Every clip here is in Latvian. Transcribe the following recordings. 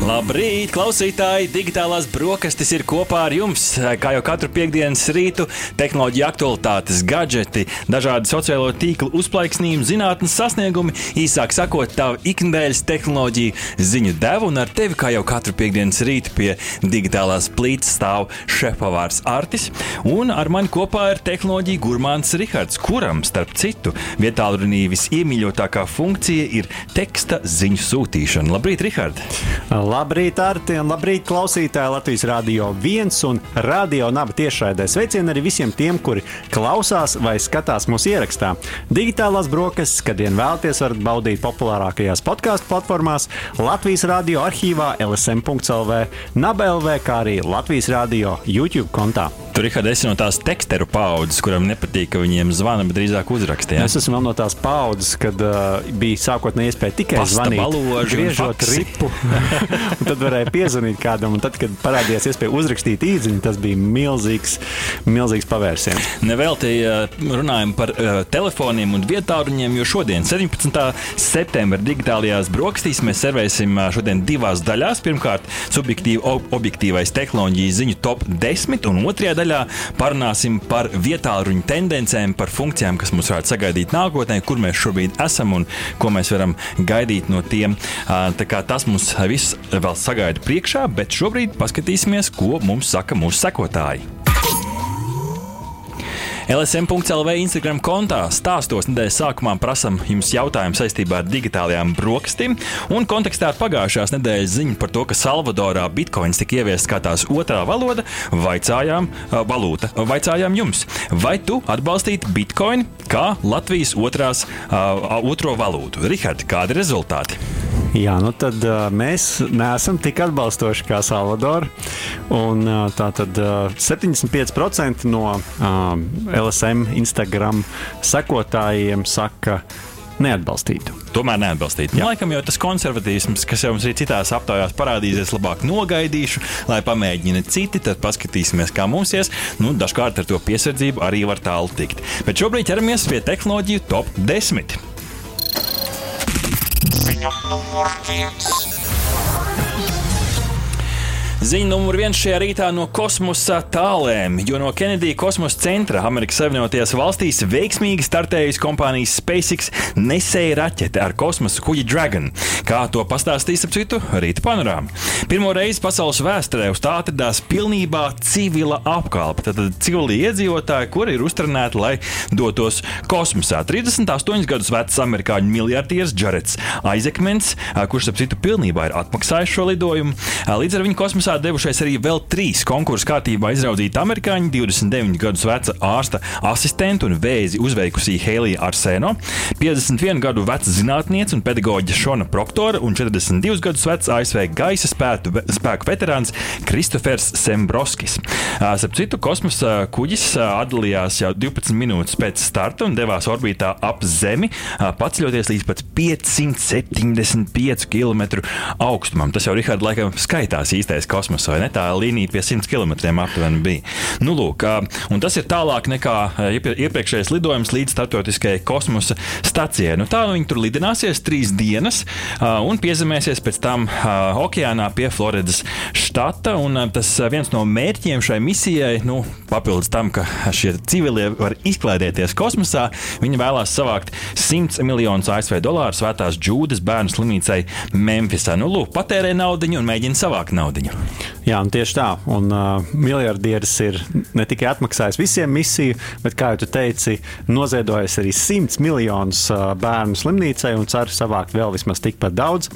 Labrīt, klausītāji! Digitālās brokastis ir kopā ar jums. Kā jau katru piekdienas rītu, tehnoloģija aktualitātes, gadgeti, dažādi sociālo tīklu uzplaiksnījumi, zinātnes sasniegumi, īsāk sakot, tā ikdienas tehnoloģija ziņu deva. Un ar tevi, kā jau katru piekdienas rītu, pie digitālās plīts stāv šefpavārs Artis. Un ar mani kopā ir tehnoloģija gurmāns Rihards, kuram, starp citu, vietā runī visiemīļotākā funkcija ir teksta ziņu sūtīšana. Labrīt, Rihard! Labrīt, Arti, un labrīt, klausītāji Latvijas Rādio 1 un Radio Naba tiešraidē. Sveicieni arī visiem tiem, kuri klausās vai skatās mūsu ierakstā. Digitālās brokastis, kad vien vēlaties, varat baudīt populārākajās podkāstu platformās, Latvijas Rādio arhīvā, LSM.CLV, NABLV, kā arī Latvijas Rādio YouTube kontā. Tur ir esi no tās teksteru paudzes, kuram nepatīk, ka viņiem zvana, bet drīzāk uzrakstīja. Es esmu no tās paudzes, kad uh, bija sākotnēji iespēja tikai Pasta zvanīt, baloži un griežot ripu. Un tad varēja piezvanīt kādam, un tad, kad parādījās iespēja uzrakstīt īziņu, tas bija milzīgs, milzīgs pavērsiens. Nevelti eh, runājam par uh, telefoniem un vietāluņiem, jo šodien, 17. septembrī, digitālajās brokastīs, mēs servēsim uh, šodien divās daļās. Pirmkārt, subjektīvi ob objektīvais tehnoloģiju ziņu top 10, un otrajā daļā parunāsim par vietāluņu tendencēm, par funkcijām, kas mums varētu sagaidīt nākotnē, kur mēs šobrīd esam un ko mēs varam gaidīt no tiem. Uh, tas mums viss vēl sagaida priekšā, bet šobrīd paskatīsimies, ko mums saka mūsu sekotāji. LSM.CLV Instagram kontā stāstos nedēļas sākumā prasām jums jautājumu saistībā ar digitālajām brokastīm un kontekstā ar pagājušās nedēļas ziņu par to, ka Salvadorā bitkoins tika ieviests kā tās otrā valoda, vaicājām, valūta, vaicājām jums, vai tu atbalstītu bitkoinu kā Latvijas otrās, otro valūtu? Rihard, kādi rezultāti? Jā, nu tad uh, mēs neesam tik atbalstoši kā Salvador. Un, uh, tā tad uh, 75% no uh, LSM Instagram sekotājiem saka, neatbalstītu. Tomēr neatbalstīt. Jā. Laikam jau tas konservatīvs, kas jau mums arī citās aptaujās parādīsies, labāk nogaidīšu, lai pamēģina citi, tad paskatīsimies, kā mums ies. Nu, dažkārt ar to piesardzību arī var tālu tikt. Bet šobrīd ķeramies pie tehnoloģiju top 10. Ziņa numur viens. Ziņa numur viens šajā rītā no kosmosa tālēm, jo no Kenedija kosmosa centra Amerikas Savienotajās valstīs veiksmīgi startējusi kompānijas SpaceX nesēja raķete ar kosmosa kuģi Dragon. Kā to pastāstīs ap citu rīta panorāmu. Pirmo reizi pasaules vēsturē uz tā atradās pilnībā civila apkalpe. Tad civili iedzīvotāji, kuri ir uztrenēti, lai dotos kosmosā. 38 gadus vecs amerikāņu miljardieris Jarets Aizekmens, kurš ap citu pilnībā ir atmaksājis šo lidojumu. Līdz ar viņu kosmosā devušies arī vēl trīs konkursu kārtībā izraudzīti amerikāņi, 29 gadus veca ārsta asistenta un vēzi uzveikusī Helija Arsēno, 51 gadu veca zinātniece un pedagoģa Šona Proktora un 42 gadus vecs ASV gaisa spētu, spēku veterāns Kristofers Sembroskis. Starp citu, kosmosa kuģis atdalījās jau 12 minūtes pēc starta un devās orbītā ap Zemi, paceļoties līdz pat 575 km augstumam. Tas jau Rihards laikam skaitās īstais kosmos, ne? Tā līnija pie 100 km aptuveni bija. Nu, lūk, un tas ir tālāk nekā iepriekšējais lidojums līdz starptautiskajai kosmosa stacijai. Nu, tā nu viņi tur lidināsies trīs dienas un piezemēsies pēc tam okeānā pie Floridas štata. Un tas viens no mērķiem šai misijai, nu, papildus tam, ka šie civilie var izklaidēties kosmosā, viņi vēlās savākt 100 miljonus ASV dolāru svētās džūdas bērnu slimnīcai Memphisā. Nu, lūk, patērē naudu un mēģina savākt naudu. Jā, tieši tā. Un uh, miljardieris ir ne tikai atmaksājis visiem misiju, bet, kā jau teici, noziedojis arī 100 miljonus uh, bērnu slimnīcai un cer savākt vēl vismaz tikpat daudz.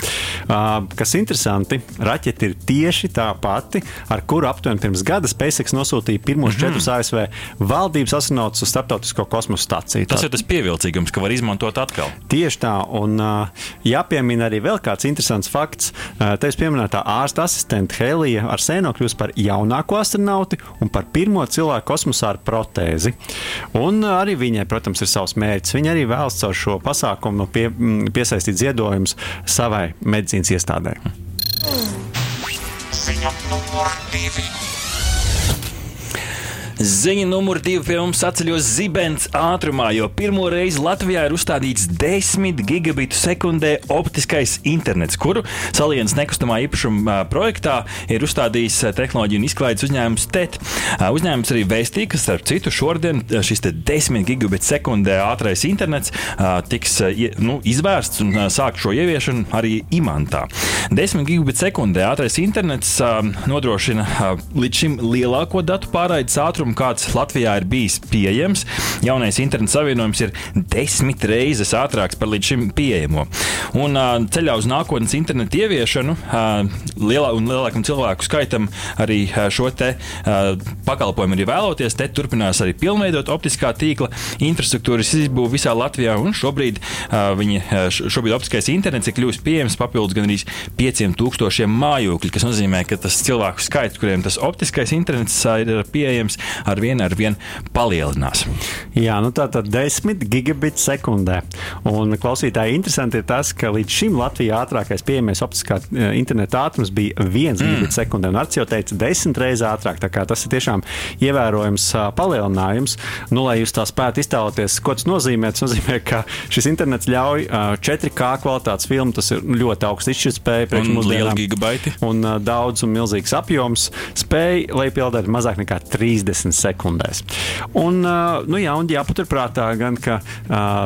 Uh, kas interesanti, raķete ir tieši tā pati, ar kuru aptuveni pirms gada SpaceX nosūtīja pirmos mm -hmm. četrus ASV valdības astronautus uz starptautisko kosmosa staciju. Tas ir tas pievilcīgums, ka var izmantot atkal. Tieši tā, un uh, jāpiemina arī vēl kāds interesants fakts. Uh, Tevis pieminētā ārsta asistente Helija Arsēno kļūst par jaunāko astronauti un par pirmo cilvēku kosmosā ar protēzi. Un arī viņai, protams, ir savs mērķis. Viņa arī vēlas caur šo pasākumu pie, piesaistīt ziedojumus savai medicīnas iestādē. Ziņa numur divi. Ziņa numur divi pie mums atceļos zibens ātrumā, jo pirmo reizi Latvijā ir uzstādīts 10 gigabitu sekundē optiskais internets, kuru salienas nekustamā īpašuma projektā ir uzstādījis tehnoloģiju un izklaides uzņēmums TET. Uzņēmums arī vēstīja, ka starp citu šodien šis 10 gigabitu sekundē ātrais internets tiks nu, izvērsts un sākt šo ieviešanu arī imantā. 10 gigabitu sekundē ātrais internets nodrošina līdz šim lielāko datu pārraides ātrumu ātrumu, kāds Latvijā ir bijis pieejams. Jaunais interneta savienojums ir desmit reizes ātrāks par līdz šim pieejamo. Un ceļā uz nākotnes internetu ieviešanu lielā un lielākam cilvēku skaitam arī šo te pakalpojumu arī vēloties. Te turpinās arī pilnveidot optiskā tīkla infrastruktūras izbūvi visā Latvijā. Šobrīd, viņi, šobrīd optiskais internets ir kļuvis pieejams papildus gan arī 5000 mājokļu, kas nozīmē, ka tas cilvēku skaits, kuriem tas optiskais internets ir pieejams, ar vienu ar vienu palielinās. Jā, nu tā tad 10 gigabits sekundē. Un klausītāji interesanti ir tas, ka līdz šim Latvijā ātrākais pieejamais optiskā e, interneta ātrums bija 1 mm. gigabits sekundē. Un Arts jau teica, 10 reizes ātrāk. Tas ir tiešām ievērojams palielinājums. Nu, lai jūs tā spētu iztēloties, ko tas nozīmē, tas nozīmē, ka šis internets ļauj 4K kvalitātes filmu. Tas ir ļoti augsts izšķirtspēja priekš mums liela gigabaiti. Un daudz un milzīgs apjoms. Spēja, lai pildētu mazāk nekā 30 30 sekundēs. Un, nu, jā, un jāpaturprātā gan, ka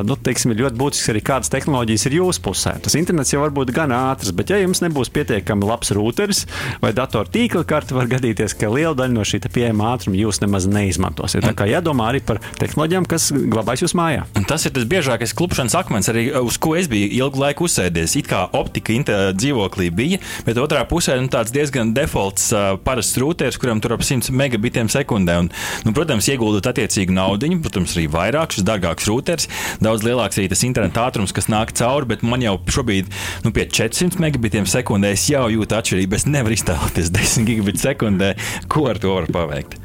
nu, teiksim, ir ļoti būtisks arī kādas tehnoloģijas ir jūsu pusē. Tas internets jau var būt gan ātrs, bet ja jums nebūs pietiekami labs routeris vai datora tīkla karte, var gadīties, ka liela daļa no šī pieejama ātruma jūs nemaz neizmantosiet. Tā kā jādomā arī par tehnoloģijām, kas glabājas jūsu mājā. Un tas ir tas biežākais klupšanas akmens, arī uz ko es biju ilgu laiku uzsēdies. It kā optika dzīvoklī bija, bet otrā pusē nu, tāds diezgan defaults uh, parasts routeris, kuram tur ap 100 megabitiem sekundē. Un, nu, protams, ieguldot attiecīgu naudu, protams, arī vairāk šis dārgāks rūters, daudz lielāks arī tas interneta ātrums, kas nāk cauri, bet man jau šobrīd nu, pie 400 megabitiem sekundē es jau jūtu atšķirību. Es nevaru iztēloties 10 gigabit sekundē, ko ar to var paveikt.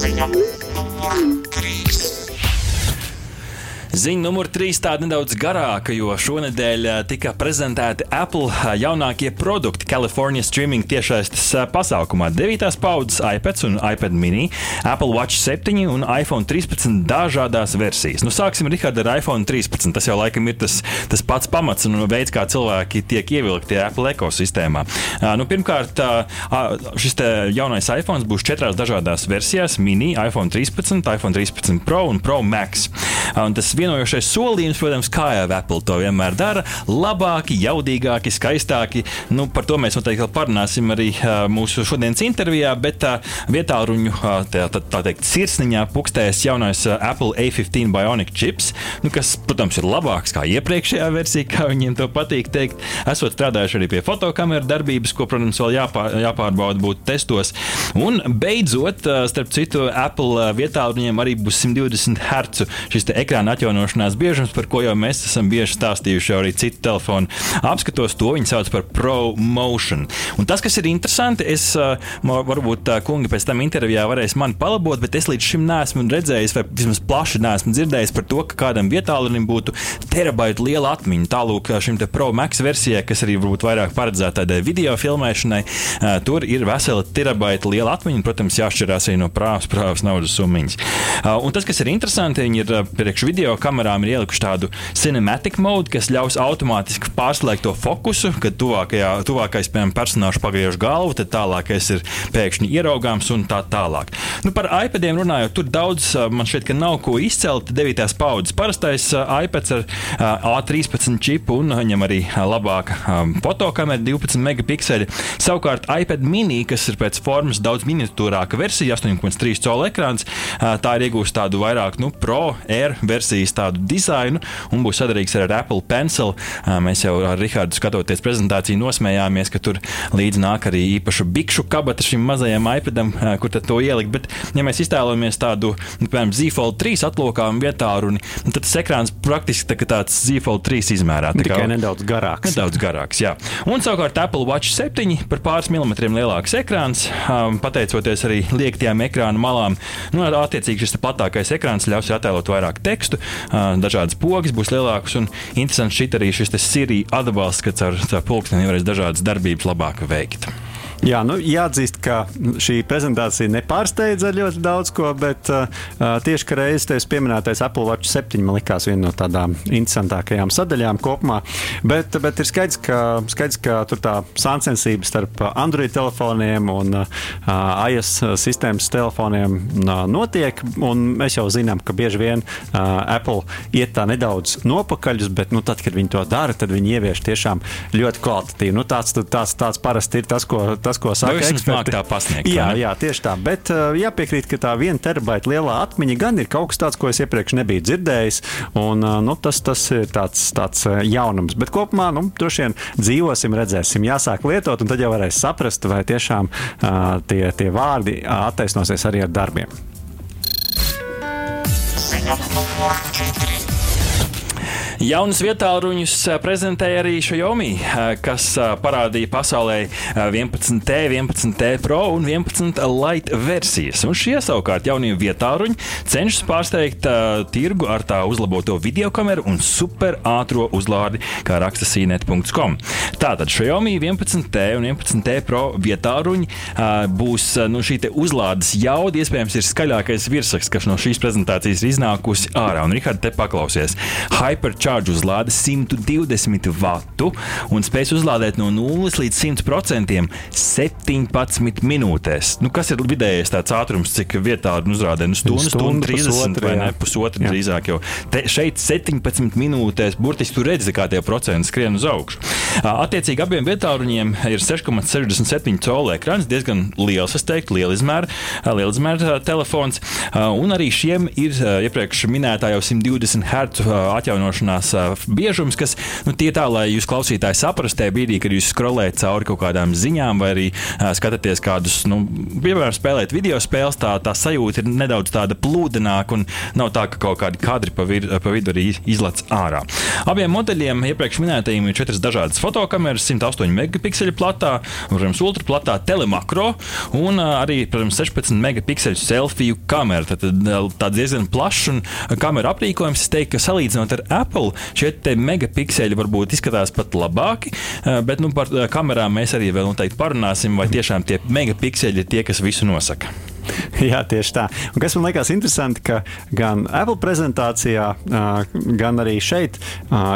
Ziņa. Trīs. Ziņa numur trīs tāda nedaudz garāka, jo šonadēļ eh, tika prezentēti Apple eh, jaunākie produkti California streaming tiešaistes eh, pasākumā. 9. paudzes iPads un iPad mini, Apple Watch 7 un iPhone 13 dažādās versijas. Nu, sāksim Richard, ar iPhone 13. Tas jau laikam ir tas, tas pats pamats un veids, kā cilvēki tiek ievilkti Apple ekosistēmā. Nu, pirmkārt, šis jaunais iPhone būs četrās dažādās versijās - mini, iPhone 13, iPhone 13 Pro un Pro Max. Un tas vienojošais solījums, protams, kā jau Apple to vienmēr dara, labāki, jaudīgāki, skaistāki. Nu, par to mēs noteikti parunāsim arī mūsu šodienas intervijā, bet vietā ruņu tā, tā, tā teikt, sirsniņā pukstēs jaunais Apple A15 Bionic chips, nu, kas, protams, ir labāks kā iepriekšējā versija, kā viņiem to patīk teikt. Esot strādājuši arī pie fotokameras darbības, ko, protams, vēl jāpār, jāpārbauda būtu testos. Un beidzot, starp citu, Apple vietā ruņiem arī būs 120 Hz šis ekrāna atjaunojums atjaunošanās biežums, par ko jau mēs esam bieži stāstījuši arī citu telefonu apskatos. To viņi sauc par promotion. Un tas, kas ir interesanti, es varbūt kungi pēc tam intervijā varēs mani palabot, bet es līdz šim neesmu redzējis, vai vismaz plaši neesmu dzirdējis par to, ka kādam vietālunim būtu terabaita liela atmiņa. Tālūk, šim te Pro Max versijai, kas arī varbūt vairāk paredzēta tādai video filmēšanai, tur ir vesela terabaita liela atmiņa. Protams, jāšķirās arī no prāvas, prāvas naudas summas. Un tas, kas ir interesanti, viņi ir priekš video kamerām ir ielikuši tādu cinematic mode, kas ļaus automātiski pārslēgt to fokusu, kad tuvākajā, tuvākais, piemēram, personāžs pagriež galvu, tad tālākais ir pēkšņi ieraugāms un tā tālāk. Nu, par iPadiem runājot, tur daudz man šķiet, ka nav ko izcelt. 9. paudzes parastais iPads ar A13 čipu un viņam arī labāka fotokamera, 12 megapikseli. Savukārt iPad mini, kas ir pēc formas daudz miniatūrāka versija, 8,3 cm ekrāns, tā ir iegūsta tādu vairāk nu, pro air versijas izdarījis tādu dizainu un būs sadarīgs ar Apple Pencil. Mēs jau ar Rihardu skatoties prezentāciju nosmējāmies, ka tur līdzi nāk arī īpaša bikšu kabata šim mazajam iPadam, kur tad to ielikt. Bet, ja mēs iztēlojamies tādu, nu, piemēram, Zīfold 3 atlokām vietā, un tad tas ekrāns praktiski tā, tāds Zīfold 3 izmērā. Tā Tikai kā, nedaudz garāks. Nedaudz garāks, jā. Un savukārt Apple Watch 7 par pāris milimetriem lielāks ekrāns, pateicoties arī liektajām ekrāna malām. Nu, attiecīgi šis platākais ekrāns ļaus attēlot vairāk tekstu, dažādas pogas būs lielākas. Un interesants šit arī šis Sirija atbalsts, ka caur, caur pulksteni varēs dažādas darbības labāk veikt. Jā, nu, jāatzīst, ka šī prezentācija nepārsteidza ļoti daudz ko, bet uh, tieši kā reizes tevis pieminētais Apple Watch 7 man likās viena no tādām interesantākajām sadaļām kopumā. Bet, bet ir skaidrs, ka, skaidrs, ka tur tā sāncensība starp Android telefoniem un uh, iOS sistēmas telefoniem uh, notiek. Mēs jau zinām, ka bieži vien uh, Apple iet tā nedaudz nopakaļus, bet nu, tad, kad viņi to dara, tad viņi ievieš tiešām ļoti kvalitatīvi. Nu, tāds, tāds, tāds parasti ir tas, ko. Tas, ko saka Nu, eksperti. tā pasniegt, Jā, jā, tieši tā. Bet uh, jāpiekrīt, ka tā viena terabaita lielā atmiņa gan ir kaut kas tāds, ko es iepriekš nebiju dzirdējis. Un, uh, nu, tas, tas ir tāds, tāds uh, jaunums. Bet kopumā nu, droši vien dzīvosim, redzēsim, jāsāk lietot, un tad jau varēs saprast, vai tiešām tie, tie vārdi attaisnosies arī ar darbiem. Numur 4. Jaunas vietāluņus ā, prezentēja arī Xiaomi, ā, kas ā, parādīja pasaulē ā, 11T, 11T Pro un 11 Lite versijas. Un šie savukārt jaunie vietāluņi cenšas pārsteigt uh, tirgu ar tā uzlaboto video kameru un super ātrā uzlādi, kā raksta CNET.com. Tātad Xiaomi 11T un 11T Pro vietāluņi uh, būs nu, šī uzlādes jauda, iespējams, ir skaļākais virsraksts, kas no šīs prezentācijas ir iznākusi ārā. Un, Rihard, te paklausies. Hypercharge uzlāde 120 vatu un spēs uzlādēt no 0 līdz 100% 17 minūtēs. Nu, kas ir vidējais tāds ātrums, cik vietā uzrādē? Nu, stundu, stundu Stundu, 30 pusotru, vai ne? Pusotru drīzāk jau. Te, šeit 17 minūtēs burtiski tur redzi, kā tie procenti skrien uz augšu. Attiecīgi abiem vietāluņiem ir 6,67 colu ekrāns, diezgan liels, es teiktu, liela izmēra, liela izmēra telefons. Un arī šiem ir iepriekš minētā jau 120 Hz ā, ā, biežums, kas nu, tie tā, lai jūs klausītāji saprastu, brīdī, kad jūs skrolējat cauri kaut kādām ziņām vai arī skatāties kādus, nu, piemēram, spēlēt video spēles, tā, tā sajūta ir nedaudz tāda plūdenāka un nav tā, ka kaut kādi kadri pa, vir, pa vidu arī izlec ārā. Abiem modeļiem iepriekš minētajiem ir četras dažādas fotokameras, 108 megapikseli platā, protams, ultraplatā telemakro un arī, protams, 16 megapikseli selfiju kamera. Tad ā, tāds diezgan plašs un kamera aprīkojums. Es teiktu, ka salīdzinot ar Apple, šie te megapikseli varbūt izskatās pat labāki, ā, bet nu, par ā, kamerām mēs arī vēl noteikti parunāsim, vai tiešām tie megapikseli ir tie, kas visu nosaka. Jā, tieši tā. Un kas man liekas interesanti, ka gan Apple prezentācijā, gan arī šeit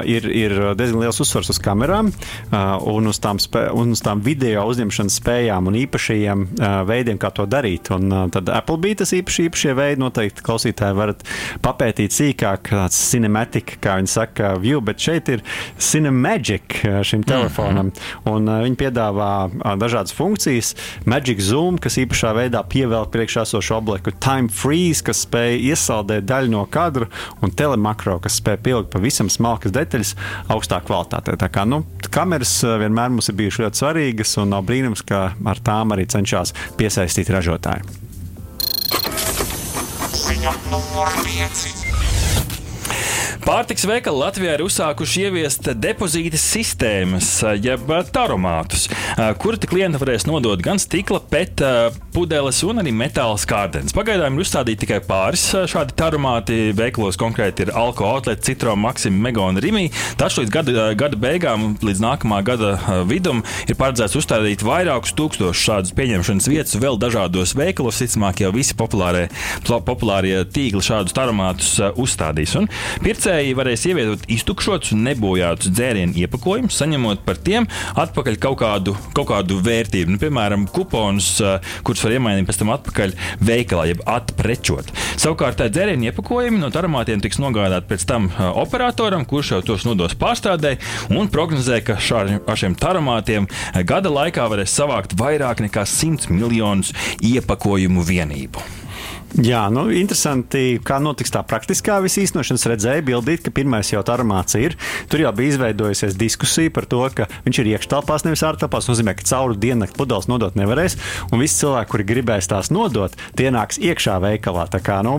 ir, ir diezgan liels uzsvars uz kamerām un uz tām, spē, un uz tām video uzņemšanas spējām un īpašajiem veidiem, kā to darīt. Un, tad Apple bija tas īpaši, īpašie veidi. Noteikti klausītāji varat papētīt sīkāk, kāds cinematic, kā viņi saka, view, bet šeit ir cinemagic šim telefonam. Un viņi piedāvā dažādas funkcijas. Magic Zoom, kas īpašā veidā pievelk priekšā esošu objektu, Time Freeze, kas spēj iesaldēt daļu no kadra, un Telemakro, kas spēj pielikt pavisam smalkas detaļas augstā kvalitātē. Tā kā nu, kameras ā, vienmēr mums ir bijušas ļoti svarīgas, un nav brīnums, ka ar tām arī cenšas piesaistīt ražotāju. Ziņa numur 5. Pārtiks veikali Latvijā ir uzsākuši ieviest depozīta sistēmas, jeb taromātus, kuri klienti varēs nodot gan stikla, pet, pudeles un arī metāla skārdenes. Pagaidām ir uzstādīti tikai pāris šādi taromāti. Veikalos konkrēti ir Alko Outlet, Citro, Maxim, Mega un Rimi. Taču līdz gada, gada beigām, līdz nākamā gada vidum, ir paredzēts uzstādīt vairākus tūkstošus šādus pieņemšanas vietas vēl dažādos veikalos. Visticamāk, jau visi populārie, populārie tīkli šādus taromātus uzstādīs. Un pircēji varēs ievietot iztukšotus un nebojātus dzērienu iepakojumus, saņemot par tiem atpakaļ kaut kādu, kaut kādu vērtību. Nu, piemēram, kuponus, ā, kurus var iemainīt pēc tam atpakaļ veikalā, jeb atprečot. Savukārt, tā dzērienu iepakojumi no taromātiem tiks nogādāti pēc tam ā, operatoram, kurš jau tos nodos pārstrādē un prognozē, ka šā- ar šiem taromātiem ā, gada laikā varēs savākt vairāk nekā 100 miljonus iepakojumu vienību. Jā, nu, interesanti, kā notiks tā praktiskā visa īstenošana. Es redzēju, bildīt, ka pirmais jau tā armāts ir. Tur jau bija izveidojusies diskusija par to, ka viņš ir iekštelpās, nevis ārtelpās. Tas nozīmē, ka cauri diennakti pudeles nodot nevarēs. Un visi cilvēki, kuri gribēs tās nodot, tie nāks iekšā veikalā. Tā kā nu,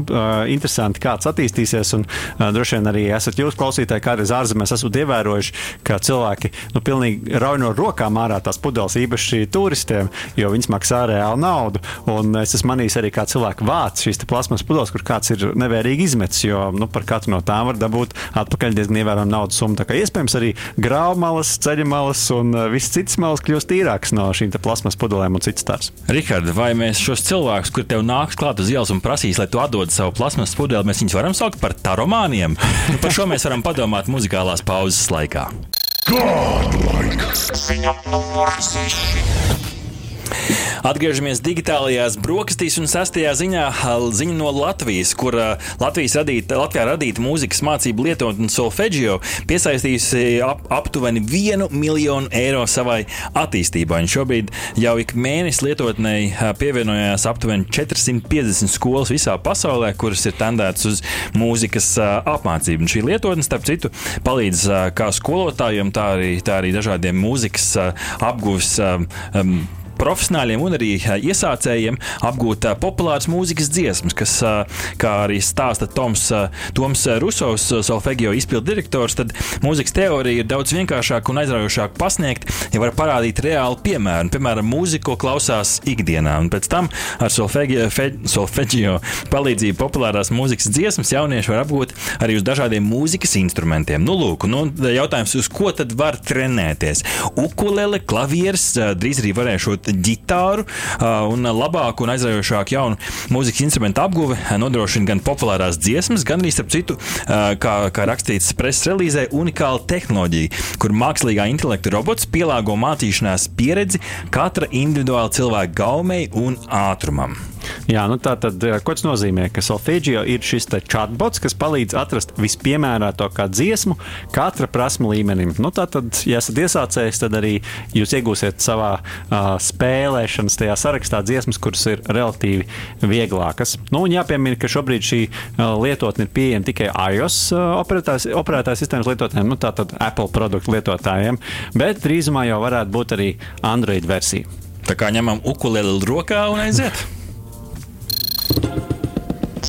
interesanti, kāds attīstīsies. Un droši vien arī esat jūs klausītāji, kādreiz ārzemēs esat ievērojuši, ka cilvēki nu, pilnīgi rauj no rokām ārā tās pudeles īpaši turistiem, jo viņas maksā reāli naudu. Un es esmu manījis arī, kā cilvēki vāc šīs plasmas pudeles, kur kāds ir nevērīgi izmetis, jo nu, par katru no tām var dabūt atpakaļ diezgan ievērojama naudas summa. Tā kā iespējams arī grāmalas, ceļamalas un uh, viss cits malas kļūst tīrāks no šīm plasmas pudelēm un cits stars. Rihards, vai mēs šos cilvēkus, kur tev nāks klāt uz ielas un prasīs, lai tu atdod savu plasmas pudeli, mēs viņus varam saukt par taromāniem? Nu, par šo mēs varam padomāt muzikālās pauzes laikā. Ziņa numur 6. Atgriežamies digitālajās brokastīs un sastajā ziņā ziņa no Latvijas, kur Latvijas radīta, Latvijā radīta mūzikas mācību lietotne Solfeggio piesaistījusi ap, aptuveni 1 miljonu eiro savai attīstībai. Un šobrīd jau ik mēnesi lietotnei pievienojās aptuveni 450 skolas visā pasaulē, kuras ir tendētas uz mūzikas apmācību. Un šī lietotne, starp citu, palīdz kā skolotājiem, tā arī, tā arī dažādiem mūzikas ā, um, profesionāļiem un arī iesācējiem apgūt populāras mūzikas dziesmas, kas, kā arī stāsta Toms, Toms Rusovs, Solfegio izpildu direktors, tad mūzikas teorija ir daudz vienkāršāka un aizraujošāka pasniegt, ja var parādīt reāli piemēru, piemēram, mūziku, ko klausās ikdienā. Un pēc tam ar Solfegio, fe, Solfegio palīdzību populārās mūzikas dziesmas jaunieši var apgūt arī uz dažādiem mūzikas instrumentiem. Nu, lūk, nu, jautājums, uz ko tad var trenēties? Ukulele, klavieres, drīz arī varēšot ģitāru ā, un labāku un aizraujošāku jaunu mūzikas instrumentu apguve nodrošina gan populārās dziesmas, gan arī, starp citu, kā, kā rakstīts preses relīzē, unikāla tehnoloģija, kur mākslīgā intelekta robots pielāgo mācīšanās pieredzi katra individuāla cilvēka gaumei un ātrumam. Jā, nu tā tad, eh, ko tas nozīmē? Ka Solfeggio ir šis chatbots, kas palīdz atrast vispiemērotāko dziesmu katra prasmu līmenim. Nu, tā tad, ja esat iesācējis, tad arī jūs iegūsiet savā uh, spēlēšanas tajā sarakstā dziesmas, kuras ir relatīvi vieglākas. Nu, un jāpiemina, ka šobrīd šī uh, lietotne ir pieejama tikai iOS uh, operētājs sistēmas lietotājiem, nu, tātad Apple produktu lietotājiem, bet drīzumā jau varētu būt arī Android versija. Tā kā ņemam ukuleli rokā un aiziet.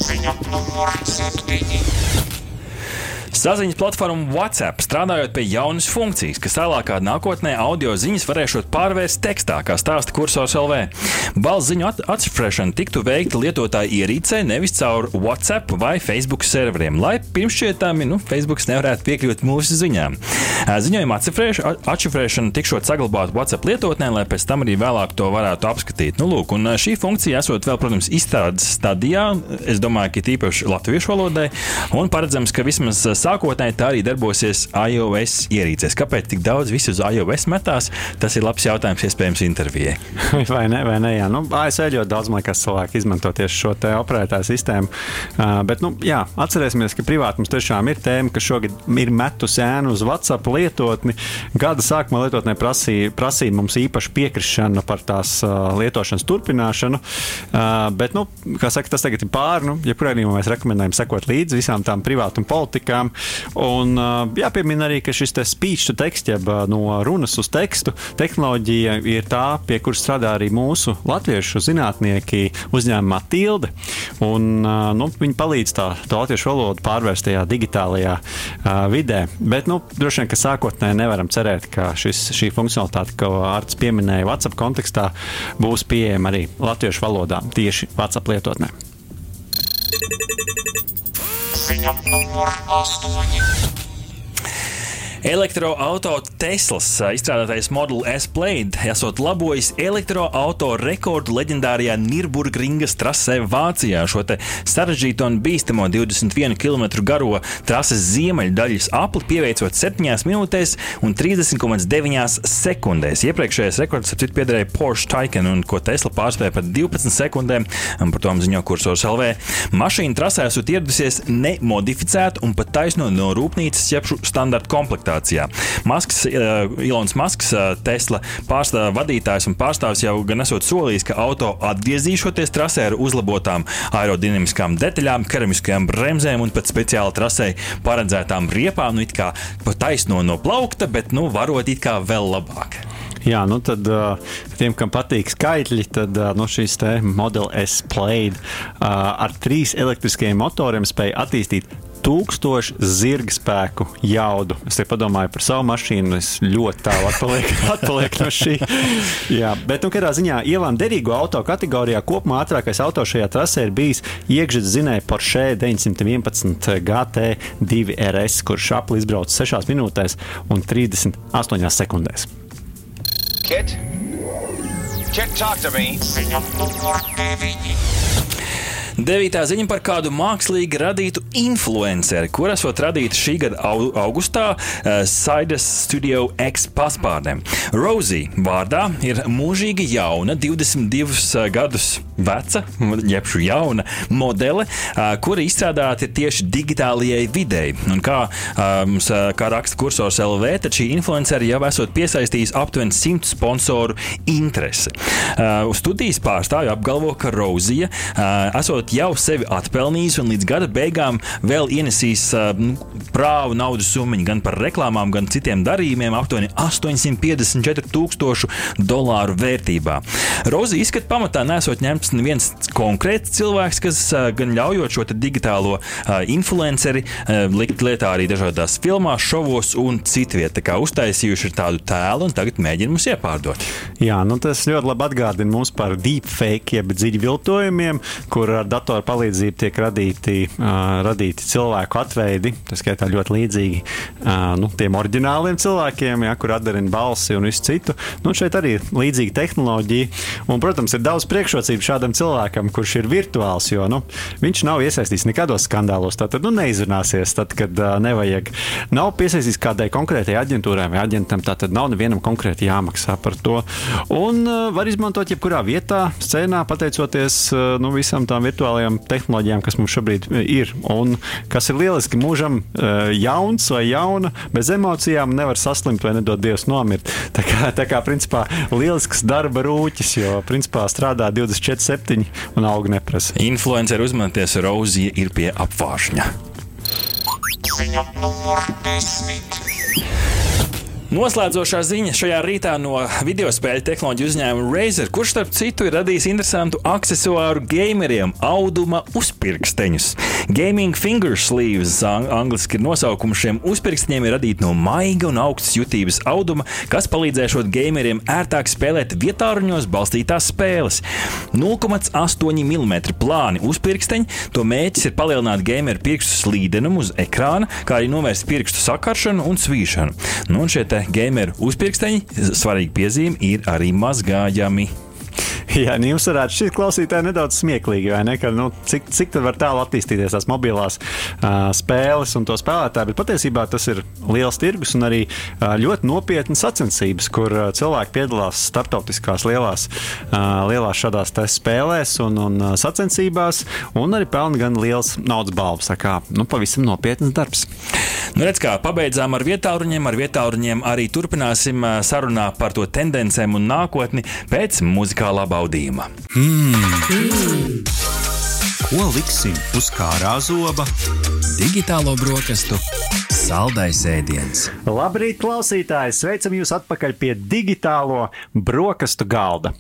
Ziņa numur 7. Saziņas platforma WhatsApp strādājot pie jaunas funkcijas, kas tālākā nākotnē audio ziņas varēšot pārvērst tekstā, kā stāsta kursors LV. Balss ziņu at- atšifrēšana tiktu veikta lietotāja ierīcē, nevis caur WhatsApp vai Facebook serveriem, lai pirmšķietami nu, Facebook nevarētu piekļūt mūsu ziņām. Ziņojuma atšifrēšana tikšot saglabāta WhatsApp lietotnē, lai pēc tam arī vēlāk to varētu apskatīt. Nu, lūk, un šī funkcija esot vēl, protams, izstrādes stadijā, es domāju, ka tīpaši latviešu valodai, un paredzams, ka vismaz sākotnēji tā arī darbosies iOS ierīcēs. Kāpēc tik daudz visu uz iOS metās? Tas ir labs jautājums, iespējams, intervijai. Vai ne? Vai ne jā. Nu, ASV ļoti daudz man liekas, cilvēki izmanto tieši šo te operētāju sistēmu. Uh, bet, nu, jā, atcerēsimies, ka privāti mums tiešām ir tēma, ka šogad ir metus ēnu uz WhatsApp lietotni. Gada sākumā lietotnē prasīja, prasīja mums īpašu piekrišanu par tās uh, lietošanas turpināšanu. Uh, bet, nu, kā saka, tas tagad ir pāri. Nu, jebkurā gadījumā mēs rekomendējam sekot līdzi visām tām privātuma politikām. Un jāpiemina arī, ka šis speech to text, jeb no runas uz tekstu tehnoloģija ir tā, pie kuras strādā arī mūsu latviešu zinātnieki uzņēmumā Tilde. Un, nu, viņi palīdz tā, tā latviešu valodu pārvērst tajā digitālajā uh, vidē. Bet, nu, droši vien, ka sākotnēji nevaram cerēt, ka šis, šī funkcionalitāte, ko Arts pieminēja WhatsApp kontekstā, būs pieejama arī latviešu valodā tieši WhatsApp lietotnē. Ziņa numur 8. Elektroautorāta Teslas izstrādātais Model S Plaid esot labojis elektroautorāta rekordu leģendārajā Nürburgringas trasē Vācijā. Šo sarežģīto un bīstamo 21 km garo trases ziemeļdaļas apli pieveicot 7 minūtēs un 30,9 sekundēs. Iepriekšējais rekords ap citu piederēja Porsche Taycan, un ko Tesla pārspēja par 12 sekundēm, un par to ziņo kursors LV. Mašīna trasē esot ieradusies nemodificēta un pat taisno no rūpnīcas ķepšu standarta komplektācijā. Masks, uh, Ilons Masks, uh, Tesla pārstāv, vadītājs un pārstāvis jau gan esot solījis, ka auto atgriezīšoties trasē ar uzlabotām aerodinamiskām detaļām, keramiskajām bremzēm un pat speciāli trasē paredzētām riepām, nu it kā pa taisno no plaukta, bet nu varot it kā vēl labāk. Jā, nu tad uh, tiem, kam patīk skaitļi, tad uh, nu, šīs te Model S Plaid ar trīs elektriskiem motoriem spēja attīstīt tūkstošu zirga spēku jaudu. Es te padomāju par savu mašīnu, es ļoti tālu atpalieku, atpalieku no šī. Jā, bet, nu, kādā ziņā ielām derīgo auto kategorijā kopumā ātrākais auto šajā trasē ir bijis iekšzemes zinēja Porsche 911 GT2 RS, kurš apli izbrauc 6 minūtēs un 38 sekundēs. Kit? Kit, talk to me. Devītā ziņa par kādu mākslīgi radītu influenceri, kur esot radīta šī gada au augustā uh, Saidas Studio X paspārnēm. Rosie vārdā ir mūžīgi jauna, 22 gadus veca, jeb šī jauna modele, kura izstrādāta ir tieši digitālajai videi. Un kā, mums, kā raksta kursors LV, tad šī influenceri jau esot piesaistījis aptuveni 100 sponsoru interesi. Studijas pārstāvji apgalvo, ka Rozija esot jau sevi atpelnījis un līdz gada beigām vēl ienesīs nu, prāvu naudas summu gan par reklāmām, gan citiem darījumiem - aptuveni 854 tūkstošu dolāru vērtībā. Rozija izskata pamatā nesot ņemts neviens konkrēts cilvēks, kas gan ļaujot šo digitālo influenceri likt lietā arī dažādās filmās, šovos un citvietā. Tā kā uztaisījuši tādu tēlu un tagad mēģina mums iepārdot. Jā, nu tas ļoti labi atgādina mums par deepfake, jeb dziļu viltojumiem, kur ar datoru palīdzību tiek radīti, uh, radīti cilvēku atveidi. Tas skaitā ļoti līdzīgi uh, nu, tiem oriģināliem cilvēkiem, ja, kur atdarina balsi un visu citu. Nu, šeit arī ir līdzīga tehnoloģija. Un, protams, ir daudz priekšrocību šādam cilvēkam, kurš ir virtuāls, jo nu, viņš nav iesaistīts nekādos skandālos. Tad nu, neizrunāsies, tad, kad uh, nevajag. Nav piesaistīts kādai konkrētai aģentūrai vai aģentam, tad nav nevienam konkrēti jāmaksā par to. Un uh, var izmantot jebkurā vietā, scēnā, pateicoties uh, nu, visam tām virtuālajām tehnoloģijām, kas mums šobrīd ir. Un kas ir lieliski, mūžam uh, jauns vai jauna, bez emocijām nevar saslimt vai nedod Dievs nomirt. Tā kā, tā kā principā, lielisks darba rūķis, jo principā strādā 24-7 un auga neprasa. Influenceri uzmanties, Rozija ir pie apvāršņa. Ziņa numur desmit. Noslēdzošā ziņa šajā rītā no video spēļu tehnoloģiju uzņēmuma Razer, kurš starp citu ir radījis interesantu accessoāru gameriem - auduma uzpirksteņus. Gaming finger sleeves, ang angliski ir nosaukums šiem uzpirksteņiem, ir radīti no maiga un augstas jutības auduma, kas palīdzēšot gameriem ērtāk spēlēt vietāruņos balstītās spēles. 0,8 mm plāni uzpirksteņi, to mērķis ir palielināt gameru pirkstu slīdenumu uz ekrāna, kā arī novērst pirkstu sakaršanu un svīšanu. Nu, un gameru uzpirksteņi, svarīga piezīme, ir arī mazgājami. Jā, nu jums varētu šķist klausītāji nedaudz smieklīgi, vai ne? Ka, nu, cik, cik tad var tālu attīstīties tās mobilās uh, spēles un to spēlētāji, bet patiesībā tas ir liels tirgus un arī uh, ļoti nopietnas sacensības, kur uh, cilvēki piedalās starptautiskās lielās, uh, lielās šādās spēlēs un, un uh, sacensībās, un arī pelna gan liels naudas balvas. Tā kā nu, pavisam nopietns darbs. Nu, redz, kā pabeidzām ar vietāluņiem, ar vietāluņiem arī turpināsim sarunā par to tendencēm un nākotni pēc muzikālā baudījuma. Ko liksim uz kārā zoba? Digitālo brokastu saldais ēdiens. Labrīt, klausītāji! Sveicam jūs atpakaļ pie digitālo brokastu galda.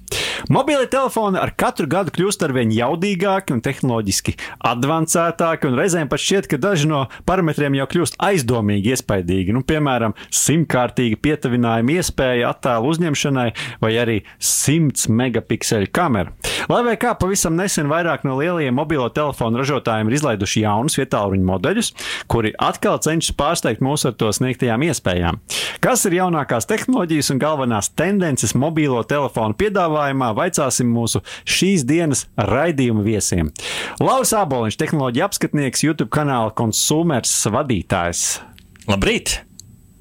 Mobili telefoni ar katru gadu kļūst ar vien jaudīgāki un tehnoloģiski advancētāki, un reizēm pat šķiet, ka daži no parametriem jau kļūst aizdomīgi iespaidīgi. Nu, piemēram, simtkārtīga pietuvinājuma iespēja attēlu uzņemšanai vai arī 100 megapikseļu kamera. Lai vai kā pavisam nesen vairāk no lielajiem mobilo telefonu ražotājiem ir izlaiduši jaunus vietāluņu modeļus, kuri atkal cenšas pārsteigt mūs ar to sniegtajām iespējām. Kas ir jaunākās tehnoloģijas un galvenās tendences mobilo telefonu piedāvājumā, vaicāsim mūsu šīs dienas raidījuma viesiem. Lauris Āboliņš, tehnoloģija apskatnieks, YouTube kanāla konsumers vadītājs. Labrīt!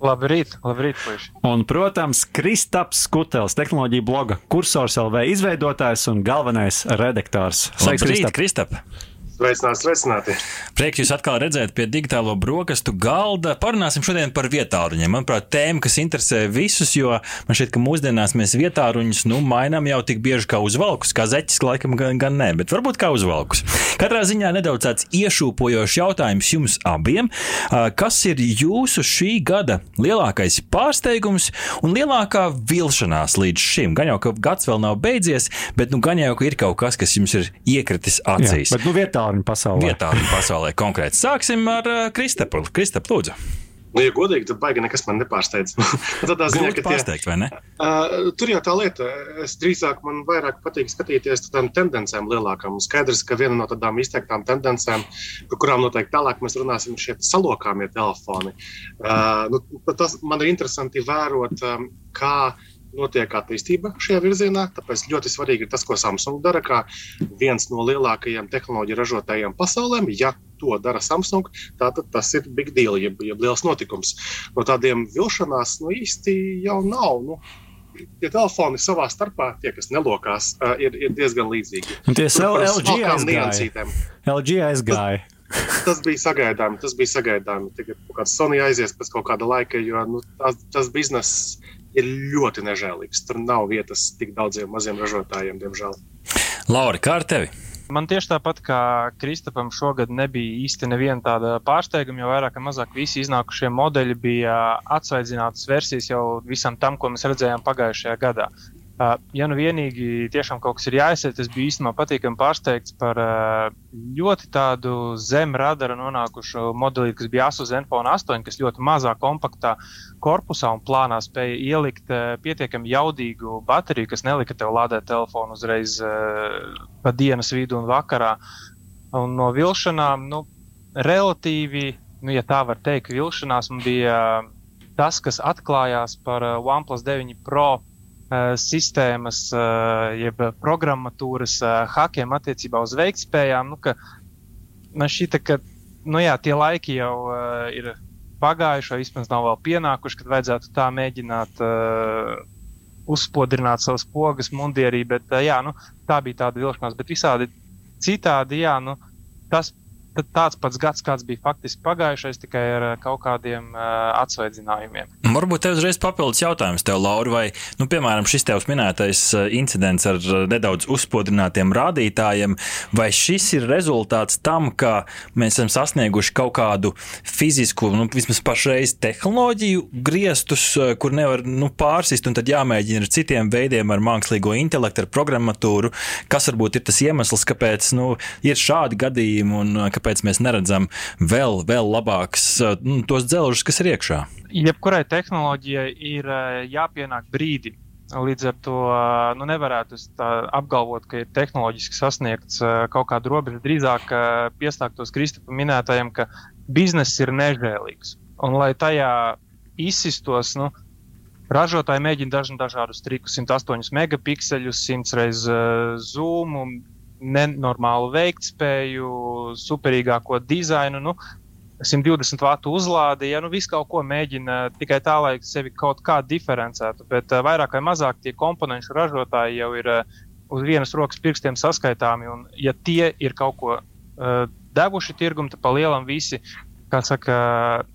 Labrīt, labrīt, puiši. Un, protams, Kristaps Skutels, tehnoloģija bloga kursors LV izveidotājs un galvenais redaktors. Sveiks, Labrīt, Kristap! Kristap! Sveicināti, sveicināti. Prieks jūs atkal redzēt pie digitālo brokastu galda. Parunāsim šodien par vietāruņiem. Manuprāt, tēma, kas interesē visus, jo man šķiet, ka mūsdienās mēs vietāruņus nu, mainām jau tik bieži kā uzvalkus, kā zeķis, laikam gan, gan nē, bet varbūt kā uzvalkus. Katrā ziņā nedaudz tāds iešūpojošs jautājums jums abiem. Kas ir jūsu šī gada lielākais pārsteigums un lielākā vilšanās līdz šim? Gan jau, ka gads vēl nav beidzies, bet nu gan jau, ka ir kaut kas, kas jums ir iekritis acīs. Jā, bet nu, vietā vietālu pasaulē. Vietālu pasaulē konkrēti. Sāksim ar uh, Kristapu. Kristap, lūdzu. Nu, ja godīgi, tad baigi nekas man nepārsteidz. Tādā ziņā, ka tie, pārsteigt, vai ne? uh, tur jau tā lieta, es drīzāk man vairāk patīk skatīties uz tādām tendencēm lielākām. Skaidrs, ka viena no tādām izteiktām tendencēm, par kurām noteikti tālāk mēs runāsim, ir šie salokāmie telefoni. Uh, nu, tas man ir interesanti vērot, um, kā notiek attīstība šajā virzienā. Tāpēc ļoti svarīgi ir tas, ko Samsung dara, kā viens no lielākajiem tehnoloģiju ražotājiem pasaulē. Ja to dara Samsung, tad tas ir big deal, jeb, jeb liels notikums. No tādiem vilšanās nu, īsti jau nav. Nu, Tie telefoni savā starpā, tie, kas nelokās, ir, ir diezgan līdzīgi. Un tie par LG aizgāja. LG aizgāja. Tas bija sagaidāms. Tas bija sagaidāms. Tagad kaut kāds Sony aizies pēc kaut kāda laika, jo nu, tas, tas bizness ir ļoti nežēlīgs. Tur nav vietas tik daudziem maziem ražotājiem, diemžēl. Laura, kā ar tevi? Man tieši tāpat kā Kristapam šogad nebija īsti neviena tāda pārsteiguma, jo vairāk vai mazāk visi iznākušie modeļi bija atsvaidzinātas versijas jau visam tam, ko mēs redzējām pagājušajā gadā. Ja nu vienīgi tiešām kaut kas ir jāizsaka, es biju īstenībā patīkami pārsteigts par ļoti tādu zem radara nonākušu modeli, kas bija Asus Zenfone 8, kas ļoti mazā, kompaktā korpusā un plānā spēja ielikt pietiekami jaudīgu bateriju, kas nelika tev lādēt telefonu uzreiz pa dienas vidu un vakarā. Un no vilšanām, nu, relatīvi, nu, ja tā var teikt, vilšanās man bija tas, kas atklājās par OnePlus 9 Pro sistēmas, uh, jeb programmatūras uh, hakiem attiecībā uz veiktspējām. Nu, man šķita, ka nu, jā, tie laiki jau uh, ir pagājuši, vai vismaz nav vēl pienākuši, kad vajadzētu tā mēģināt uh, uzspodrināt savas pogas mundierī. Bet, uh, jā, nu, tā bija tāda vilšanās, bet visādi citādi, jā, nu, tas tāds pats gads, kāds bija faktiski pagājušais, tikai ar uh, kaut kādiem uh, atsvaidzinājumiem. Varbūt tev uzreiz papildus jautājums, tev, Laura, vai, nu, piemēram, šis tevs minētais uh, incidents ar nedaudz uzspodrinātiem rādītājiem, vai šis ir rezultāts tam, ka mēs esam sasnieguši kaut kādu fizisku, nu, vismaz pašreiz tehnoloģiju griestus, kur nevar nu, pārsist, un tad jāmēģina ar citiem veidiem, ar mākslīgo intelektu, ar programmatūru, kas varbūt ir tas iemesls, kāpēc nu, ir šādi gadījumi un uh, kāpēc mēs neredzam vēl, vēl labākus uh, nu, tos dzelžus, kas ir iekšā. Jebkurai tehnoloģijai ir uh, jāpienāk brīdi. Līdz ar to uh, nu, nevarētu apgalvot, ka ir tehnoloģiski sasniegts kaut kāda robeža. Drīzāk piestāktos Kristapa minētajam, ka bizness ir nežēlīgs. Un lai tajā izsistos, nu, ražotāji mēģina dažādus trikus, 108 megapikseļus, 100 reizes uh, zoomu, nenormālu veiktspēju, superīgāko dizainu. Nu, 120 vatu uzlādi, ja nu visu kaut ko mēģina tikai tā, lai sevi kaut kā diferencētu, bet uh, vairāk vai mazāk tie komponentu ražotāji jau ir uh, uz vienas rokas pirkstiem saskaitāmi, un ja tie ir kaut ko uh, devuši tirgumu, tad pa lielam visi, kā saka,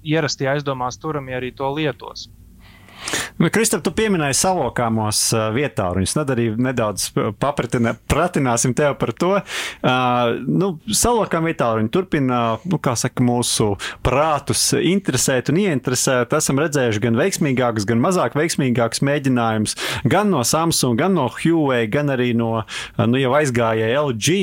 ierastie aizdomās turamie arī to lietos. Nu, Kristap, tu pieminēji salokāmos uh, vietāluņus. Tad arī nedaudz pratināsim tev par to. Uh, nu, salokām vietāluņi turpina, nu, kā saka, mūsu prātus interesēt un ieinteresēt. Esam redzējuši gan veiksmīgākus, gan mazāk veiksmīgākus mēģinājumus gan no Samsung, gan no Huawei, gan arī no, nu, jau aizgājēja LG.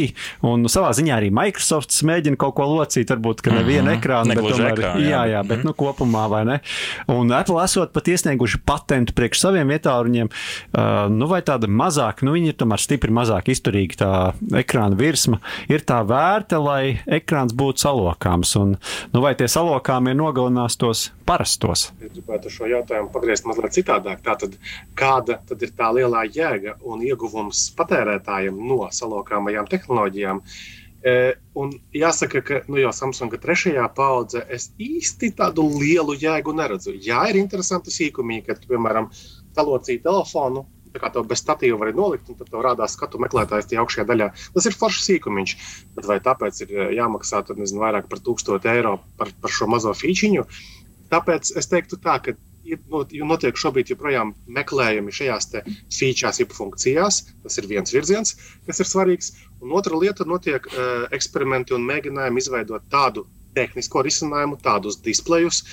Un nu, savā ziņā arī Microsoft mēģina kaut ko locīt, varbūt, ka nevienu Mhm. ekrānu, bet Negluži tomēr, ekrānu, jā. jā, bet, nu, kopumā, vai ne? Un Apple esot pat iesnieguši patentu priekš saviem vietāluņiem, uh, nu vai tāda mazāk, nu viņi ir tomēr stipri mazāk izturīgi tā ekrāna virsma, ir tā vērta, lai ekrāns būtu salokāms. Un, nu vai tie salokāmie nogalinās tos parastos? Es gribētu šo jautājumu pagriezt mazliet citādāk. Tātad, kāda tad ir tā lielā jēga un ieguvums patērētājiem no salokāmajām tehnoloģijām? E, un jāsaka, ka nu, jau Samsung trešajā paudze es īsti tādu lielu jēgu neredzu. Jā, ir interesanti sīkumi, kad, piemēram, talocīja telefonu. Tā kā to bez statīva var nolikt, un tad tev rādās skatu meklētājs tajā augšējā daļā. Tas ir foršs sīkumiņš. Bet vai tāpēc ir e, jāmaksā tad, nezinu, vairāk par 1000 eiro par, par šo mazo fīčiņu? Tāpēc es teiktu tā, ka not- notiek šobrīd joprojām meklējumi šajās features, jeb funkcijās. Tas ir viens virziens, kas ir svarīgs. Un otra lieta - notiek uh, eksperimenti un mēģinājumi izveidot tādu tehnisko risinājumu, tādus displejus,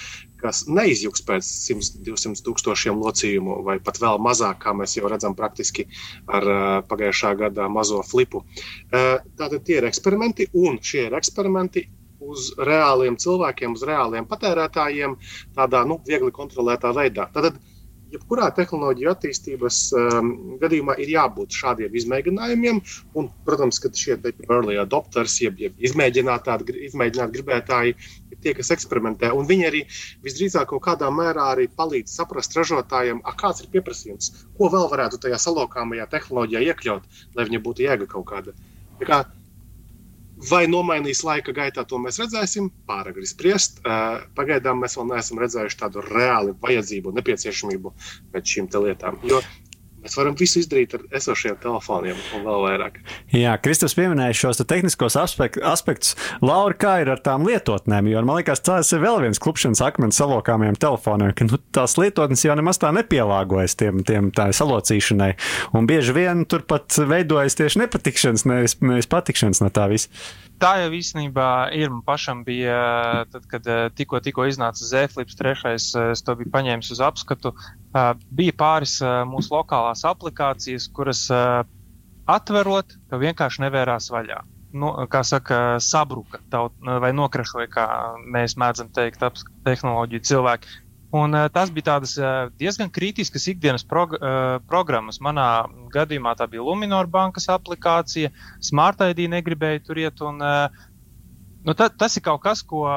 kas neizjūgs pēc 100-200 tūkstošiem locījumu, vai pat vēl mazāk, kā mēs jau redzam, praktiski ar uh, pagājušā gada mazo flipu. Uh, tātad tie ir eksperimenti, un šie ir eksperimenti uz reāliem cilvēkiem, uz reāliem patērētājiem, tādā nu, viegli kontrolētā veidā. Tātad, jebkurā tehnoloģiju attīstības um, gadījumā ir jābūt šādiem izmēģinājumiem. Un, protams, ka šie early adopters, jeb, jeb izmēģināt, izmēģināt gribētāji, ir tie, kas eksperimentē. Un viņi arī visdrīzāk kaut kādā mērā arī palīdz saprast ražotājiem, a, kāds ir pieprasījums, ko vēl varētu tajā salokāmajā tehnoloģijā iekļaut, lai viņa būtu jēga kaut kāda. Tā kā Vai nomainīs laika gaitā, to mēs redzēsim. Pāragri spriest. Pagaidām mēs vēl neesam redzējuši tādu reāli vajadzību nepieciešamību pēc šīm lietām. Jo Mēs varam visu izdarīt ar esošiem telefoniem un vēl vairāk. Jā, Kristus pieminēja šos te tehniskos aspekt, aspektus. Laura, kā ir ar tām lietotnēm? Jo man liekas, tas ir vēl viens klupšanas akmens salokāmiem telefoniem, ka nu, tās lietotnes jau nemaz tā nepielāgojas tiem, tiem tā salocīšanai. Un bieži vien tur pat veidojas tieši nepatikšanas, nevis, nevis patikšanas no tā visa. Tā jau īstenībā ir. Man pašam bija, tad, kad eh, tikko, tikko iznāca Zēflips, trešais, eh, es to biju paņēmis uz apskatu. Bija pāris mūsu lokālās aplikācijas, kuras atverot, ka vienkārši nevērās vaļā. Nu, kā saka, sabruka taut, vai nokrašoja, kā mēs mēdzam teikt, tehnoloģiju cilvēki. Un, tas bija tādas diezgan kritiskas ikdienas prog programmas. Manā gadījumā tā bija Luminor bankas aplikācija, Smart ID negribēja tur iet. Un, nu, ta, tas ir kaut kas, ko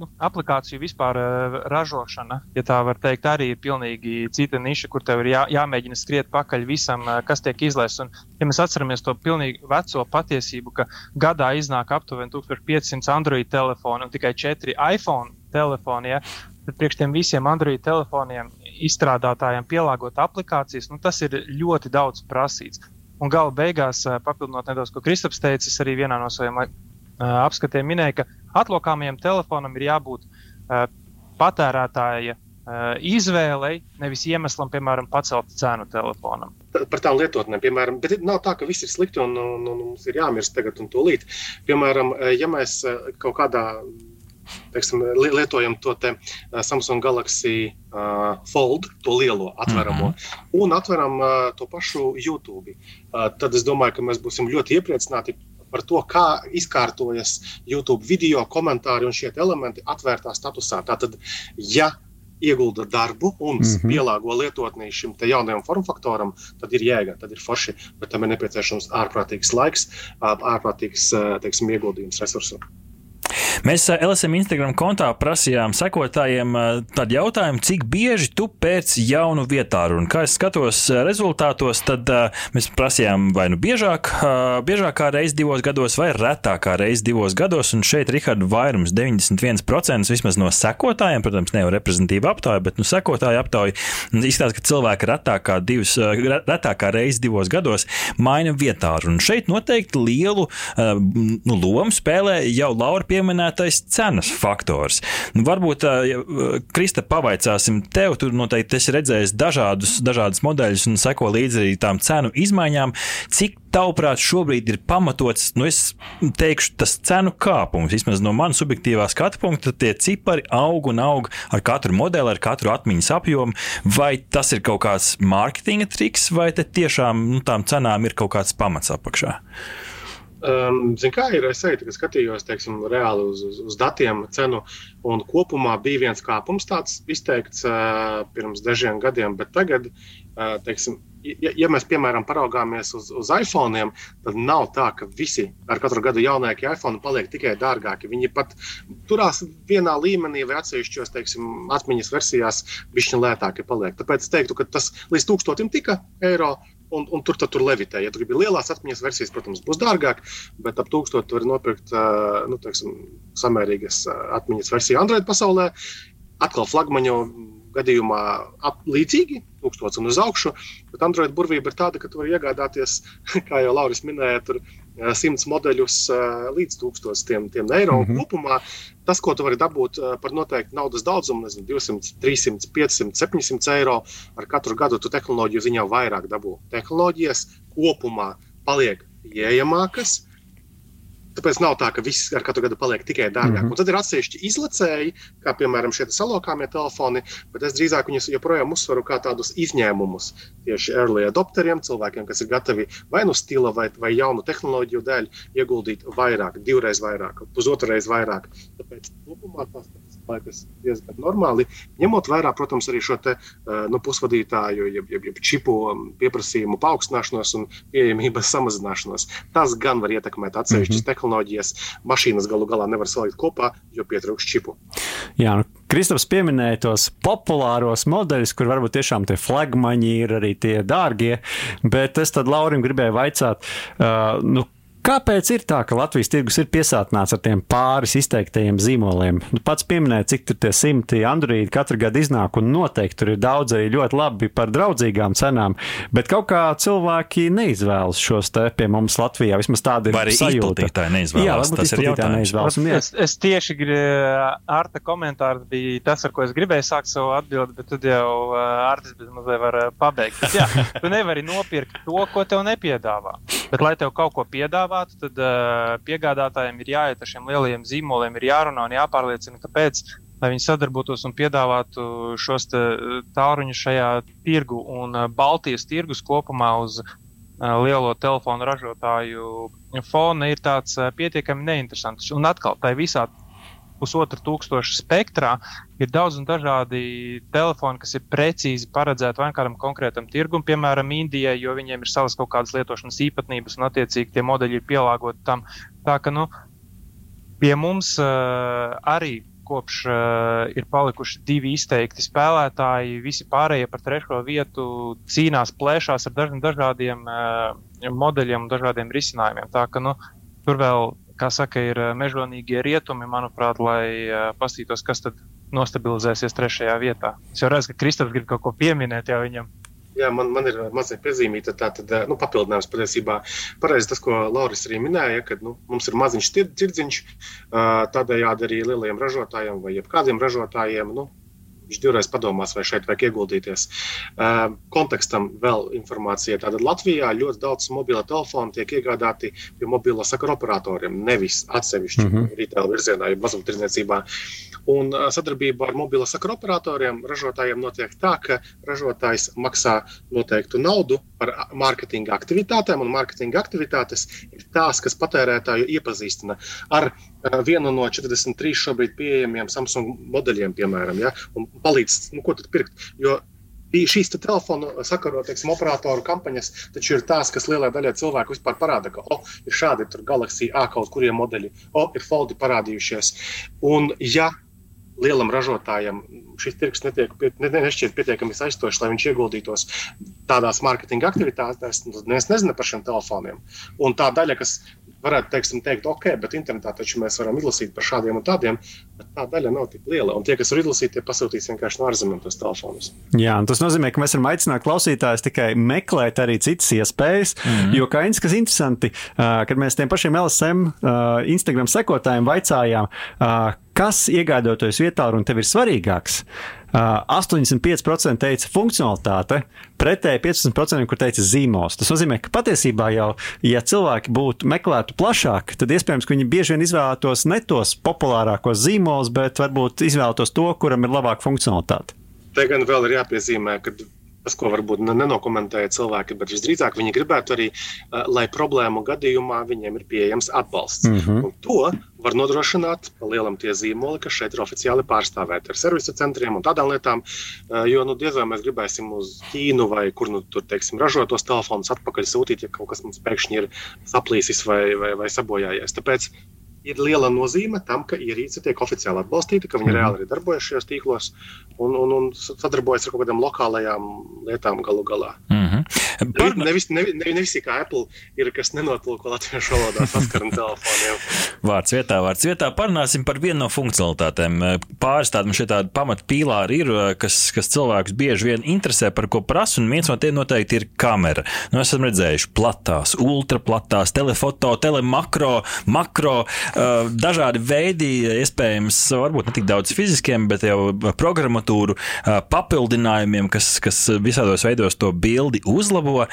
nu, aplikāciju vispār uh, ražošana, ja tā var teikt, arī ir pilnīgi cita niša, kur tev ir jā, jāmēģina skriet pakaļ visam, uh, kas tiek izlaists. Un, ja mēs atceramies to pilnīgi veco patiesību, ka gadā iznāk aptuveni 1500 Android telefonu un tikai 4 iPhone telefoni, ja, tad priekš tiem visiem Android telefoniem izstrādātājiem pielāgot aplikācijas, nu, tas ir ļoti daudz prasīts. Un gala beigās, papildinot nedaudz, ko Kristaps teica, arī vienā no saviem apskatiem minēju, ka atlokāmajam telefonam ir jābūt uh, patērētāja uh, izvēlei, nevis iemeslam, piemēram, pacelt cenu telefonam. Par tām lietotnēm, piemēram, bet nav tā, ka viss ir slikti un, un, un mums ir jāmirst tagad un tūlīt. Piemēram, ja mēs kaut kādā teiksim, lietojam to te Samsung Galaxy uh, Fold, to lielo atveramo, mm -hmm. un atveram uh, to pašu YouTube. Uh, tad es domāju, ka mēs būsim ļoti iepriecināti par to, kā izkārtojas YouTube video, komentāri un šie elementi atvērtā statusā. Tātad, ja iegulda darbu un mm -hmm. pielāgo lietotni šim jaunajam formfaktoram, tad ir jēga, tad ir forši, bet tam ir nepieciešams ārprātīgs laiks, ārprātīgs teiksim, ieguldījums resursu. Mēs eh, LSM Instagram kontā prasījām sekotājiem eh, tādu jautājumu, cik bieži tu pēc jaunu vietāru. Un kā es skatos eh, rezultātos, tad mēs prasījām vai nu biežāk, biežākā reize divos gados, vai retākā reize divos gados. Un šeit Rihards vairums 91% vismaz no sekotājiem, protams, ne jau reprezentīva aptauja, bet nu, sekotāja aptauja izstāsta, ka cilvēki retākā, divas, retākā reize divos gados maina vietāru. Un šeit noteikti lielu nu, lomu spēlē jau Laura pieminētais cenas faktors. Nu, varbūt, ja, Krista, pavaicāsim tev, tu noteikti esi redzējis dažādus, dažādus modeļus un seko līdzi arī tām cenu izmaiņām. Cik tavuprāt, šobrīd ir pamatots, nu, es teikšu, tas cenu kāpums. Vismaz no manas subjektīvā skatu punkta, tie cipari aug un aug ar katru modeli, ar katru atmiņas apjomu. Vai tas ir kaut kāds mārketinga triks, vai tiešām nu, tām cenām ir kaut kāds pamats apakšā? Um, Ziniet, kā ir? Teicu, ka skatījos teiksim, reāli uz, uz, uz datiem, cenu, un kopumā bija viens kāpums tāds izteikts uh, pirms dažiem gadiem, bet tagad, uh, teiksim, ja, ja mēs piemēram paraugāmies uz, uz iPhone, tad nav tā, ka visi ar katru gadu jaunākie iPhone paliek tikai dārgāki. Viņi pat turās vienā līmenī vai atsevišķos, teiksim, atmiņas versijās, bišķiņ lētāki paliek. Tāpēc es teiktu, ka tas līdz tūkstotim tika eiro un, un tur tur levitē. Ja tu gribi lielās atmiņas versijas, protams, būs dārgāk, bet ap 1000 tu vari nopirkt nu, teiksim, samērīgas atmiņas versiju Android pasaulē. Atkal flagmaņu gadījumā ap, līdzīgi, 1000 un uz augšu, bet Android burvība ir tāda, ka tu vari iegādāties, kā jau Lauris minēja, tur 100 modeļus līdz 1000 tiem, tiem eiro mm -hmm. kopumā. Tas, ko tu vari dabūt par noteiktu naudas daudzumu, nezinu, 200, 300, 500, 700 eiro, ar katru gadu tu tehnoloģiju ziņā vairāk dabū. Tehnoloģijas kopumā paliek pieejamākas. Tāpēc nav tā, ka viss ar katru gadu paliek tikai dārgāk. Mm -hmm. Un tad ir atsevišķi izlacēji, kā piemēram šie salokāmie telefoni, bet es drīzāk viņus joprojām uzsveru kā tādus izņēmumus tieši early adopteriem, cilvēkiem, kas ir gatavi vai nu stila vai, vai jaunu tehnoloģiju dēļ ieguldīt vairāk, divreiz vairāk, pusotru reizi vairāk. Tāpēc kopumā tās liekas diezgan normāli. Ņemot vērā, protams, arī šo te, nu, pusvadītāju, jeb, jeb, jeb čipu pieprasījumu paaugstināšanos un pieejamības samazināšanos. Tas gan var ietekmēt atsevišķas mm -hmm. tehnoloģijas. Mašīnas galu galā nevar salikt kopā, jo pietrūkst čipu. Jā, nu, Kristaps pieminēja tos populāros modeļus, kur varbūt tiešām tie flagmaņi ir arī tie dārgie, bet es tad Laurim gribēju vaicāt, uh, nu, Kāpēc ir tā, ka Latvijas tirgus ir piesātināts ar tiem pāris izteiktajiem zīmoliem? Nu, pats pieminēja, cik tur tie simti Android katru gadu iznāk, un noteikti tur ir daudz arī ļoti labi par draudzīgām cenām, bet kaut kā cilvēki neizvēlas šos te pie mums Latvijā. Vismaz tāda ir arī sajūta. Jā, varbūt Tas ir jautājums. neizvēlas. Un, jā, Es, es tieši Arta komentārs bija tas, ar ko es gribēju sākt savu atbildi, bet tad jau uh, Artis mazliet var uh, pabeigt. Bet, jā, tu nevari nopirkt to, ko tev nepiedāvā. Bet, lai tev kaut ko piedāvātu, tad uh, piegādātājiem ir jāiet ar šiem lielajiem zīmoliem, ir jārunā un jāpārliecina, kāpēc. Lai viņi sadarbotos un piedāvātu šos te, uh, tālruņus šajā tirgu un uh, Baltijas tirgus kopumā uz lielo telefonu ražotāju fona ir tāds pietiekami neinteresants. Un atkal, tā visā pusotra tūkstoša spektrā ir daudz un dažādi telefoni, kas ir precīzi paredzēti vai nu kādam konkrētam tirgum, piemēram, Indijai, jo viņiem ir savas kaut kādas lietošanas īpatnības un attiecīgi tie modeļi ir pielāgoti tam. Tā ka, nu, pie mums uh, arī kopš uh, ir palikuši divi izteikti spēlētāji. Visi pārējie par trešo vietu cīnās, plēšās ar dažiem dažādiem uh, modeļiem un dažādiem risinājumiem. Tā ka nu, tur vēl, kā saka, ir uh, mežonīgie rietumi, manuprāt, lai uh, pastītos, kas tad nostabilizēsies trešajā vietā. Es jau redzu, ka Kristofers grib kaut ko pieminēt jau viņam. Jā, man, man ir mazliet piezīmīta tā tad, nu, papildinājums patiesībā. Pareizi tas, ko Lauris arī minēja, ka nu, mums ir maziņš tir- tirdziņš, tādējādi arī lielajiem ražotājiem vai jebkādiem ražotājiem. Nu, Viņš divreiz padomās, vai šeit vajag ieguldīties. Uh, kontekstam vēl informācija. Tātad Latvijā ļoti daudz mobilo telefonu tiek iegādāti pie mobilo sakaru operatoriem, nevis atsevišķi mm -hmm. retail virzienā, jeb mazumtirdzniecībā. Un uh, sadarbībā ar mobilo sakaru operatoriem ražotājiem notiek tā, ka ražotājs maksā noteiktu naudu par mārketinga aktivitātēm, un mārketinga aktivitātes ir tās, kas patērētāju iepazīstina ar vienu no 43 šobrīd pieejamiem Samsung modeļiem, piemēram, ja, un palīdz, nu, ko tad pirkt. Jo šīs te telefonu sakaro, teiksim, operatoru kampaņas taču ir tās, kas lielai daļai cilvēku vispār parāda, ka oh, ir šādi tur Galaxy A kaut kurie modeļi, oh, ir foldi parādījušies. Un, ja lielam ražotājam šis tirgus netiek, ne, ne- nešķiet pietiekami aizstošs, lai viņš ieguldītos tādās mārketinga aktivitātēs, tad neviens nezina par šiem telefoniem. Un tā daļa, kas varētu teiksim, teikt, ok, bet internetā taču mēs varam izlasīt par šādiem un tādiem, bet tā daļa nav tik liela. Un tie, kas var izlasīt, tie pasūtīs vienkārši no ārzemēm tos telefonus. Jā, un tas nozīmē, ka mēs varam aicināt klausītājus tikai meklēt arī citas iespējas. Mm -hmm. Jo, kā Inns, kas interesanti, kad mēs tiem pašiem LSM Instagram sekotājiem vaicājām, kas iegādājoties vietā un tev ir svarīgāks. Uh, 85% teica funkcionalitāte, pretēji 15%, kur teica zīmols. Tas nozīmē, ka patiesībā jau, ja cilvēki būtu meklētu plašāk, tad iespējams, ka viņi bieži vien izvēlētos ne tos populārākos zīmolus, bet varbūt izvēlētos to, kuram ir labāka funkcionalitāte. Te gan vēl ir jāpiezīmē, ka tas, ko varbūt ne- nenokomentēja cilvēki, bet visdrīzāk viņi gribētu arī, uh, lai problēmu gadījumā viņiem ir pieejams atbalsts. Mm. -hmm. Un to var nodrošināt pa lielam tie zīmoli, kas šeit ir oficiāli pārstāvēti ar servisu centriem un tādām lietām. Uh, Jo nu, diez vai mēs gribēsim uz Ķīnu vai kur nu tur teiksim, ražotos telefonus atpakaļ sūtīt, ja kaut kas mums pēkšņi ir saplīsis vai, vai, vai sabojājies. Tāpēc ir liela nozīme tam, ka ierīce tiek oficiāli atbalstīta, ka viņi reāli arī darbojas šajos tīklos un, un, un sadarbojas ar kaut kādām lokālajām lietām galu galā. Mm -hmm. Par... Nevis, nevis, nevis kā Apple ir, kas nenotulko latviešu valodā saskaram telefoniem. Vārds vietā, vārds vietā. Parunāsim par vienu no funkcionalitātēm. Pāris tādi šie tādi pamatpīlāri ir, kas, kas cilvēkus bieži vien interesē, par ko prasa, un viens no tiem noteikti ir kamera. Nu, esam redzējuši platās, ultraplatās, telefoto, telemakro, makro. Dažādi veidi, iespējams, varbūt ne tik daudz fiziskiem, bet jau programmatūru papildinājumiem, kas, kas visādos veidos to bildi uzlabo.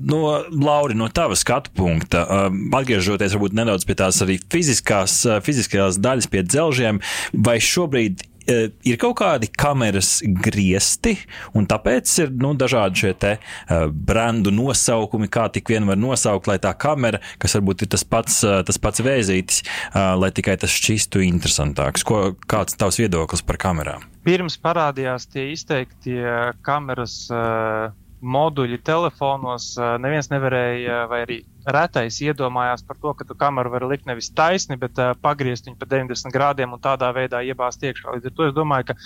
No Lauri, no tava skatu punkta, atgriežoties varbūt nedaudz pie tās arī fiziskās, fiziskās daļas, pie dzelžiem, vai šobrīd ir kaut kādi kameras griesti, un tāpēc ir nu, dažādi šie te, uh, brendu nosaukumi, kā tik vien var nosaukt, lai tā kamera, kas varbūt ir tas pats, uh, tas pats vēzītis, lai tikai tas šķistu interesantāks. Ko, kāds ir tavs viedoklis par kamerām? Pirms parādījās tie izteiktie kameras uh, moduļi telefonos, neviens nevarēja, vai arī retais iedomājās par to, ka tu kameru vari likt nevis taisni, bet pagriezt viņu pa 90 grādiem un tādā veidā iebāzt iekšā. Līdz ar to es domāju, ka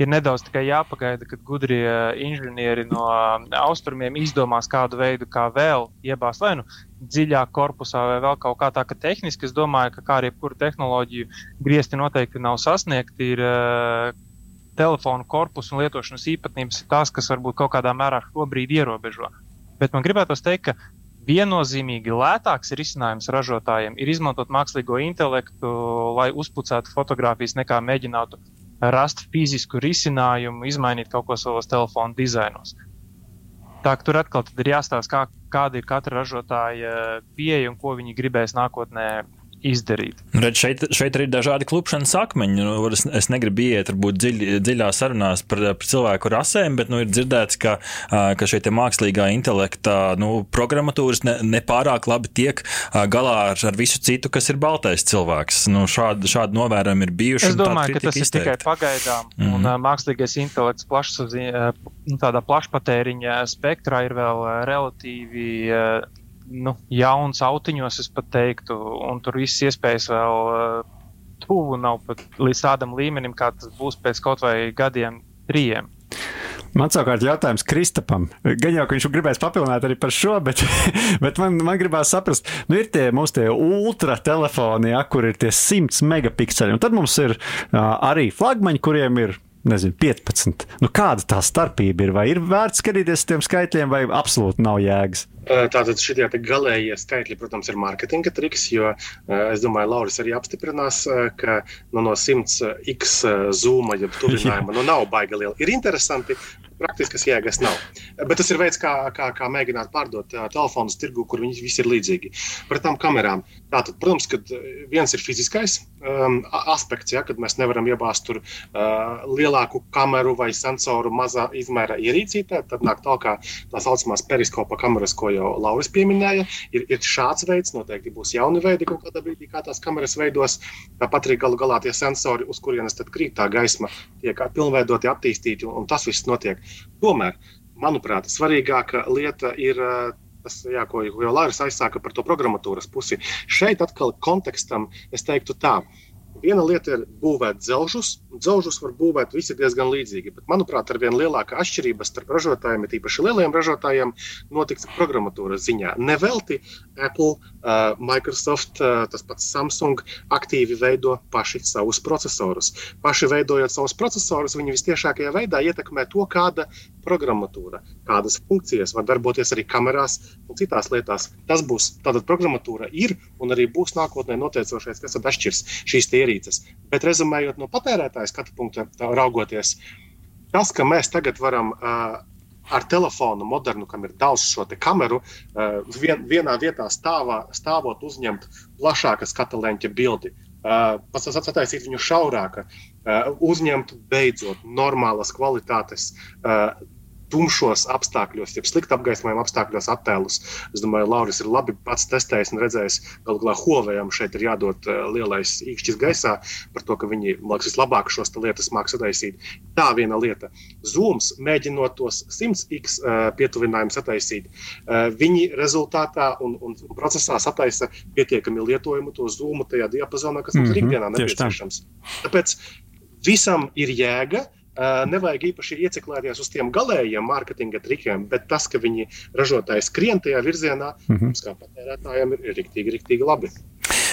ir nedaudz tikai jāpagaida, kad gudrie inženieri no austrumiem izdomās kādu veidu, kā vēl iebāzt vai nu dziļāk korpusā, vai vēl kaut kā tā, ka tehniski es domāju, ka kā arī jebkuru tehnoloģiju griezti noteikti nav sasniegti. Ir, telefonu korpusu un lietošanas īpatnības ir tās, kas varbūt kaut kādā mērā šobrīd ierobežo. Bet man gribētos teikt, ka viennozīmīgi lētāks risinājums ražotājiem ir izmantot mākslīgo intelektu, lai uzpucētu fotogrāfijas, nekā mēģinātu rast fizisku risinājumu, izmainīt kaut ko savos telefonu dizainos. Tā ka tur atkal ir jāstāsta, kā, kāda ir katra ražotāja pieeja un ko viņi gribēs nākotnē izdarīt. Redz, šeit, šeit ir dažādi klupšanas akmeņi. Nu, es, es negribu iet dziļ, dziļā sarunās par, par cilvēku rasēm, bet nu, ir dzirdēts, ka, ka šeit mākslīgā intelekta nu, programmatūras ne, nepārāk labi tiek galā ar, ar visu citu, kas ir baltais cilvēks. Nu, šādi, šādi novērojumi ir bijuši. Es domāju, ka tas izteikti. ir tikai pagaidām. Mm -hmm. Un uh, mākslīgais intelekts plašs, uh, tādā plašpatēriņa spektrā ir vēl relatīvi nu, jauns autiņos, es pat teiktu, un tur viss iespējas vēl uh, tuvu nav pat līdz tādam līmenim, kā tas būs pēc kaut vai gadiem, trijiem. Man savukārt jautājums Kristapam. Gan jau, ka viņš gribēs papildināt arī par šo, bet, bet man, man gribās saprast, nu ir tie mūsu tie ultra telefoni, ja, kur ir tie 100 megapikseli, un tad mums ir uh, arī flagmaņi, kuriem ir nezinu, 15. Nu, kāda tā starpība ir? Vai ir vērts skatīties tiem skaitļiem, vai absolūti nav jēgas? Tātad šie galējie skaitļi, protams, ir mārketinga triks, jo es domāju, Lauris arī apstiprinās, ka nu, no 100 x zūma, ja tuvinājuma, nu nav baigi liela. Ir interesanti, praktiskas jēgas nav. Bet tas ir veids, kā, kā, kā mēģināt pārdot telefonus tirgu, kur viņi visi ir līdzīgi. Par tām kamerām. Tātad, protams, ka viens ir fiziskais um, aspekts, ja, kad mēs nevaram iebāzt tur uh, lielāku kameru vai sensoru mazā izmēra ierīcītē. Tad nāk tā kā tā saucamās periskopa kameras, ko jau Lauris pieminēja. Ir, ir šāds veids, noteikti būs jauni veidi kaut kādā brīdī, kā tās kameras veidos. Tāpat arī galu galā tie sensori, uz kurienes tad krīt tā gaisma, tiek pilnveidoti, attīstīti, un, un tas viss notiek. Tomēr, manuprāt, svarīgākā lieta ir tas, jā, ko jau Lāris aizsāka par to programmatūras pusi. Šeit atkal kontekstam es teiktu tā. Viena lieta ir būvēt dzelžus. Dzelžus var būvēt visi diezgan līdzīgi, bet, manuprāt, ar vien lielāka atšķirība starp ražotājiem, ir īpaši lielajiem ražotājiem, notiks programmatūras ziņā. Nevelti Apple, uh, Microsoft, uh, tas pats Samsung aktīvi veido paši savus procesorus. Paši veidojot savus procesorus, viņi visciešākajā veidā ietekmē to, kāda programmatūra, kādas funkcijas var darboties arī kamerās un citās lietās. Tas būs tātad programmatūra ir un arī būs nākotnē noteicošais, kas atšķirs šīs ierīces ierīces. Bet rezumējot no patērētāja skatu punkta, raugoties, tas, ka mēs tagad varam uh, ar telefonu modernu, kam ir daudz šo kameru, uh, vien, vienā vietā stāvā, stāvot uzņemt plašāka skata leņķa bildi. Uh, pats attaisīt viņu šaurāka, uh, uzņemt beidzot normālas kvalitātes uh, tumšos apstākļos, ja slikti apgaismojuma apstākļos attēlus. Es domāju, Lauris ir labi pats testējis un redzējis, ka galu galā Hovējam šeit ir jādod eh, lielais īkšķis gaisā par to, ka viņi, liekas, vislabāk šos lietas māks sataisīt. Tā viena lieta. Zooms, mēģinot tos 100x eh, pietuvinājumus sataisīt, eh, viņi rezultātā un, un procesā sataisa pietiekami lietojumu to zoomu tajā diapazonā, kas mums mm -hmm, ir ikdienā nepieciešams. Tāpēc visam ir jēga. Nevajag īpaši ieciklēties uz tiem galējiem mārketinga trikiem, bet tas, ka viņi ražotāji skrien tajā virzienā, mm -hmm. kā patērētājiem ir riktīgi, riktīgi labi.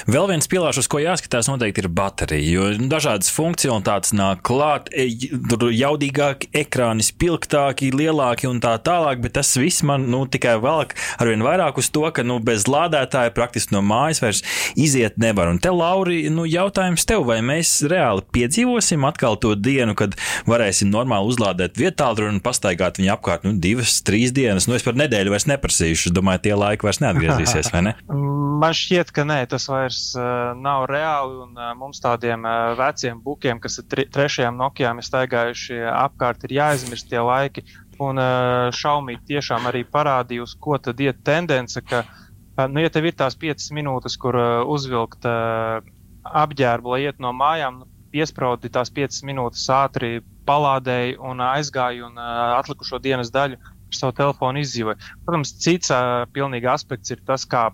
Vēl viens pilārs, uz ko jāskatās, noteikti ir baterija. Jo nu, dažādas funkcionalitātes nāk klāt, e, tur jaudīgāki, ekrāni spilgtāki, lielāki un tā tālāk, bet tas viss man nu, tikai velk arvien vairāk uz to, ka nu, bez lādētāja praktiski no mājas vairs iziet nevar. Un te, Lauri, nu, jautājums tev, vai mēs reāli piedzīvosim atkal to dienu, kad varēsim normāli uzlādēt vietālu un pastaigāt viņu apkārt nu, divas, trīs dienas. Nu, es par nedēļu vairs neprasīšu. Es domāju, tie laiki vairs neatgriezīsies, vai ne? Man šķiet, ka nē, tas vairs uh, nav reāli. Un, uh, mums tādiem uh, veciem bukiem, kas ar trešajām Nokijām ir staigājuši apkārt, ir jāizmirst tie laiki. Un uh, Xiaomi tiešām arī parādīja, uz ko tad iet tendence, ka, uh, nu, ja tev ir tās piecas minūtes, kur uh, uzvilkt uh, apģērbu, lai iet no mājām, nu, piesprādi tās piecas minūtes ātri palādēji un aizgāju un uh, atlikušo dienas daļu ar savu telefonu izdzīvoju. Protams, cits uh, pilnīgi aspekts ir tas, kā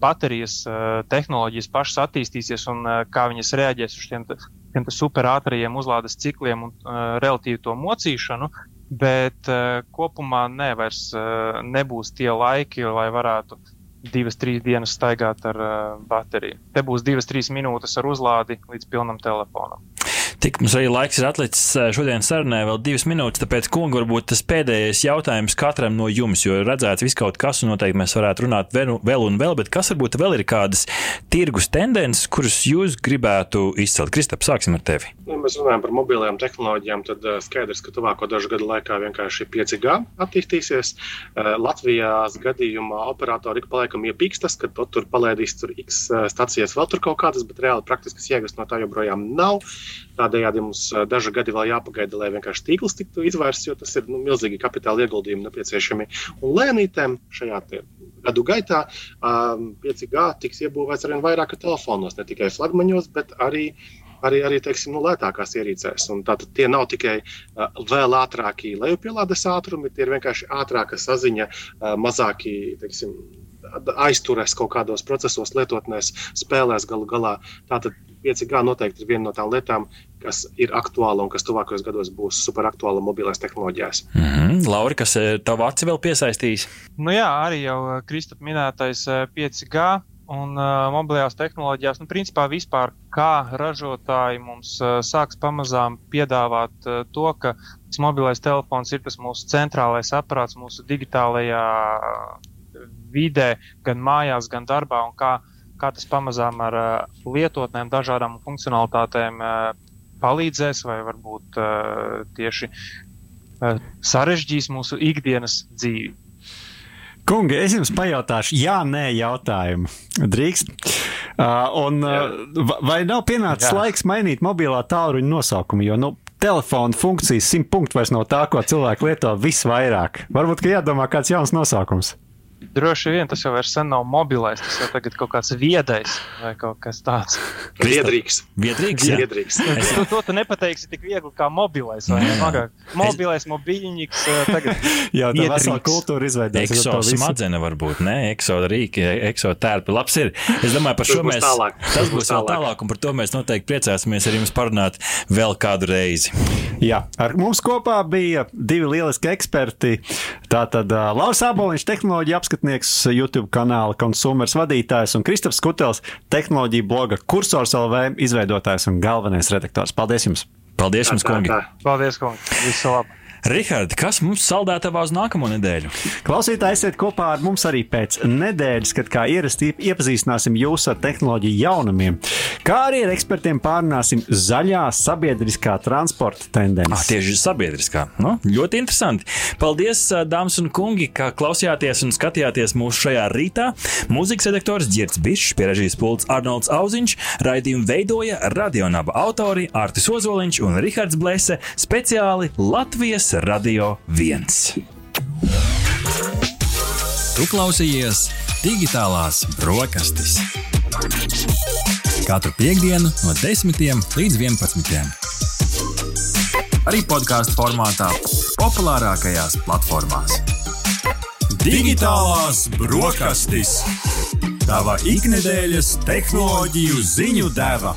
baterijas uh, tehnoloģijas pašas attīstīsies un uh, kā viņas reaģēs uz šiem, šiem superātrajiem uzlādes cikliem un uh, relatīvi to mocīšanu. Bet kopumā ne, vairs nebūs tie laiki, lai varētu divas, trīs dienas staigāt ar bateriju. Te būs divas, trīs minūtes ar uzlādi līdz pilnam telefonam. Tik mums arī laiks ir atlicis šodienas sarunai vēl divas minūtes, tāpēc, kungi, varbūt tas pēdējais jautājums katram no jums, jo redzēts viss kaut kas, un noteikti mēs varētu runāt vēl un vēl, bet kas varbūt vēl ir kādas tirgus tendences, kuras jūs gribētu izcelt? Kristap, sāksim ar tevi. Ja mēs runājam par mobilajām tehnoloģijām, tad skaidrs, ka tuvāko dažu gadu laikā vienkārši 5G attīstīsies. Latvijas gadījumā operatori ik pa laikam iepīkstas, ka tur palaidīs tur X stācijas vēl tur kaut kādas, bet reāli praktiskas jēgas no tā joprojām nav. Tādējādi mums daži gadi vēl jāpagaida, lai vienkārši tīkls tiktu izvērsts, jo tas ir nu, milzīgi kapitāla ieguldījumi nepieciešami. Un lēnītēm šajā gadu gaitā um, 5G tiks iebūvēts arvien vairāk telefonos, ne tikai flagmaņos, bet arī arī, arī teiksim, nu, lētākās ierīcēs. Tātad tie nav tikai uh, vēl ātrākie lejupielādes ātrumi, tie ir vienkārši ātrāka saziņa, uh, mazāki teiksim, aizturēs kaut kādos procesos, lietotnēs, spēlēs galu galā. Tātad 5G noteikti ir viena no tām lietām, kas ir aktuāla un kas tuvākajos gados būs superaktuāla mobilās tehnoloģijās. Mm -hmm. Lauri, kas tavu aci vēl piesaistīs? Nu jā, arī jau Kristap minētais 5G. Un uh, mobilajās tehnoloģijās, nu, principā vispār kā ražotāji mums uh, sāks pamazām piedāvāt uh, to, ka tas mobilais telefons ir tas mūsu centrālais aparāts mūsu digitālajā vidē, gan mājās, gan darbā, un kā, kā tas pamazām ar uh, lietotnēm, dažādām funkcionalitātēm uh, palīdzēs vai varbūt uh, tieši uh, sarežģīs mūsu ikdienas dzīvi. Kungi, es jums pajautāšu, jā, nē, jautājumu. Drīkst. Uh, un, uh, vai nav pienācis jā. laiks mainīt mobilā tālruņa nosaukumu? Jo nu, telefona funkcijas simt punktu vairs nav tā, ko cilvēki lieto visvairāk. Varbūt, ka jādomā kāds jauns nosaukums. Droši vien tas jau vairs nav mobilais, tas jau tagad kaut kāds viedais vai kaut kas tāds. Viedrīgs. Viedrīgs, jā. Viedrīgs. Es... To, to tu nepateiksi tik viegli kā mobilais? Mobilais, mobiļņiks, tagad. jā, tā vesela kultūra izveidās. Ekso smadzenes varbūt, ne? Ekso rīki, ekso tērpi. Labs ir. Es domāju, par šo mēs. Tālāk. Tas būs vēl tālāk, un par to mēs noteikti priecāsimies ar jums parunāt vēl kādu reizi. Jā, ar mums kopā bija divi lieliski eksperti. Tātad uh, Lauris Aboliņš, tehnoloģija apskatnieks, YouTube kanāla konsumers vadītājs un Kristofs Kutels, tehnoloģija bloga Kursors LV izveidotājs un galvenais redaktors. Paldies jums! Paldies jums, kungi! Paldies, kungi! Visu labu! Rihards, kas mums saldētavā uz nākamo nedēļu? Klausītāji, esiet kopā ar mums arī pēc nedēļas, kad kā ierasti iepazīstināsim jūs ar tehnoloģiju jaunumiem, kā arī ar ekspertiem pārunāsim zaļā sabiedriskā transporta tendences. Ah, tieši sabiedriskā. Nu, ļoti interesanti. Paldies, dāmas un kungi, ka klausījāties un skatījāties mūsu šajā rītā. Mūzikas redaktors Girts Bišs, pierežījis pults Arnolds Auziņš, raidījumu veidoja radionāba autori Artis Ozoliņš un Rihards Blese speciāli Latvijas Radio 1. Tu klausījies digitālās brokastis. Katru piekdienu no 10 līdz 11. Arī podkāstu formātā, populārākajās platformās. Digitālās brokastis. Tava ikdienas tehnoloģiju ziņu deva.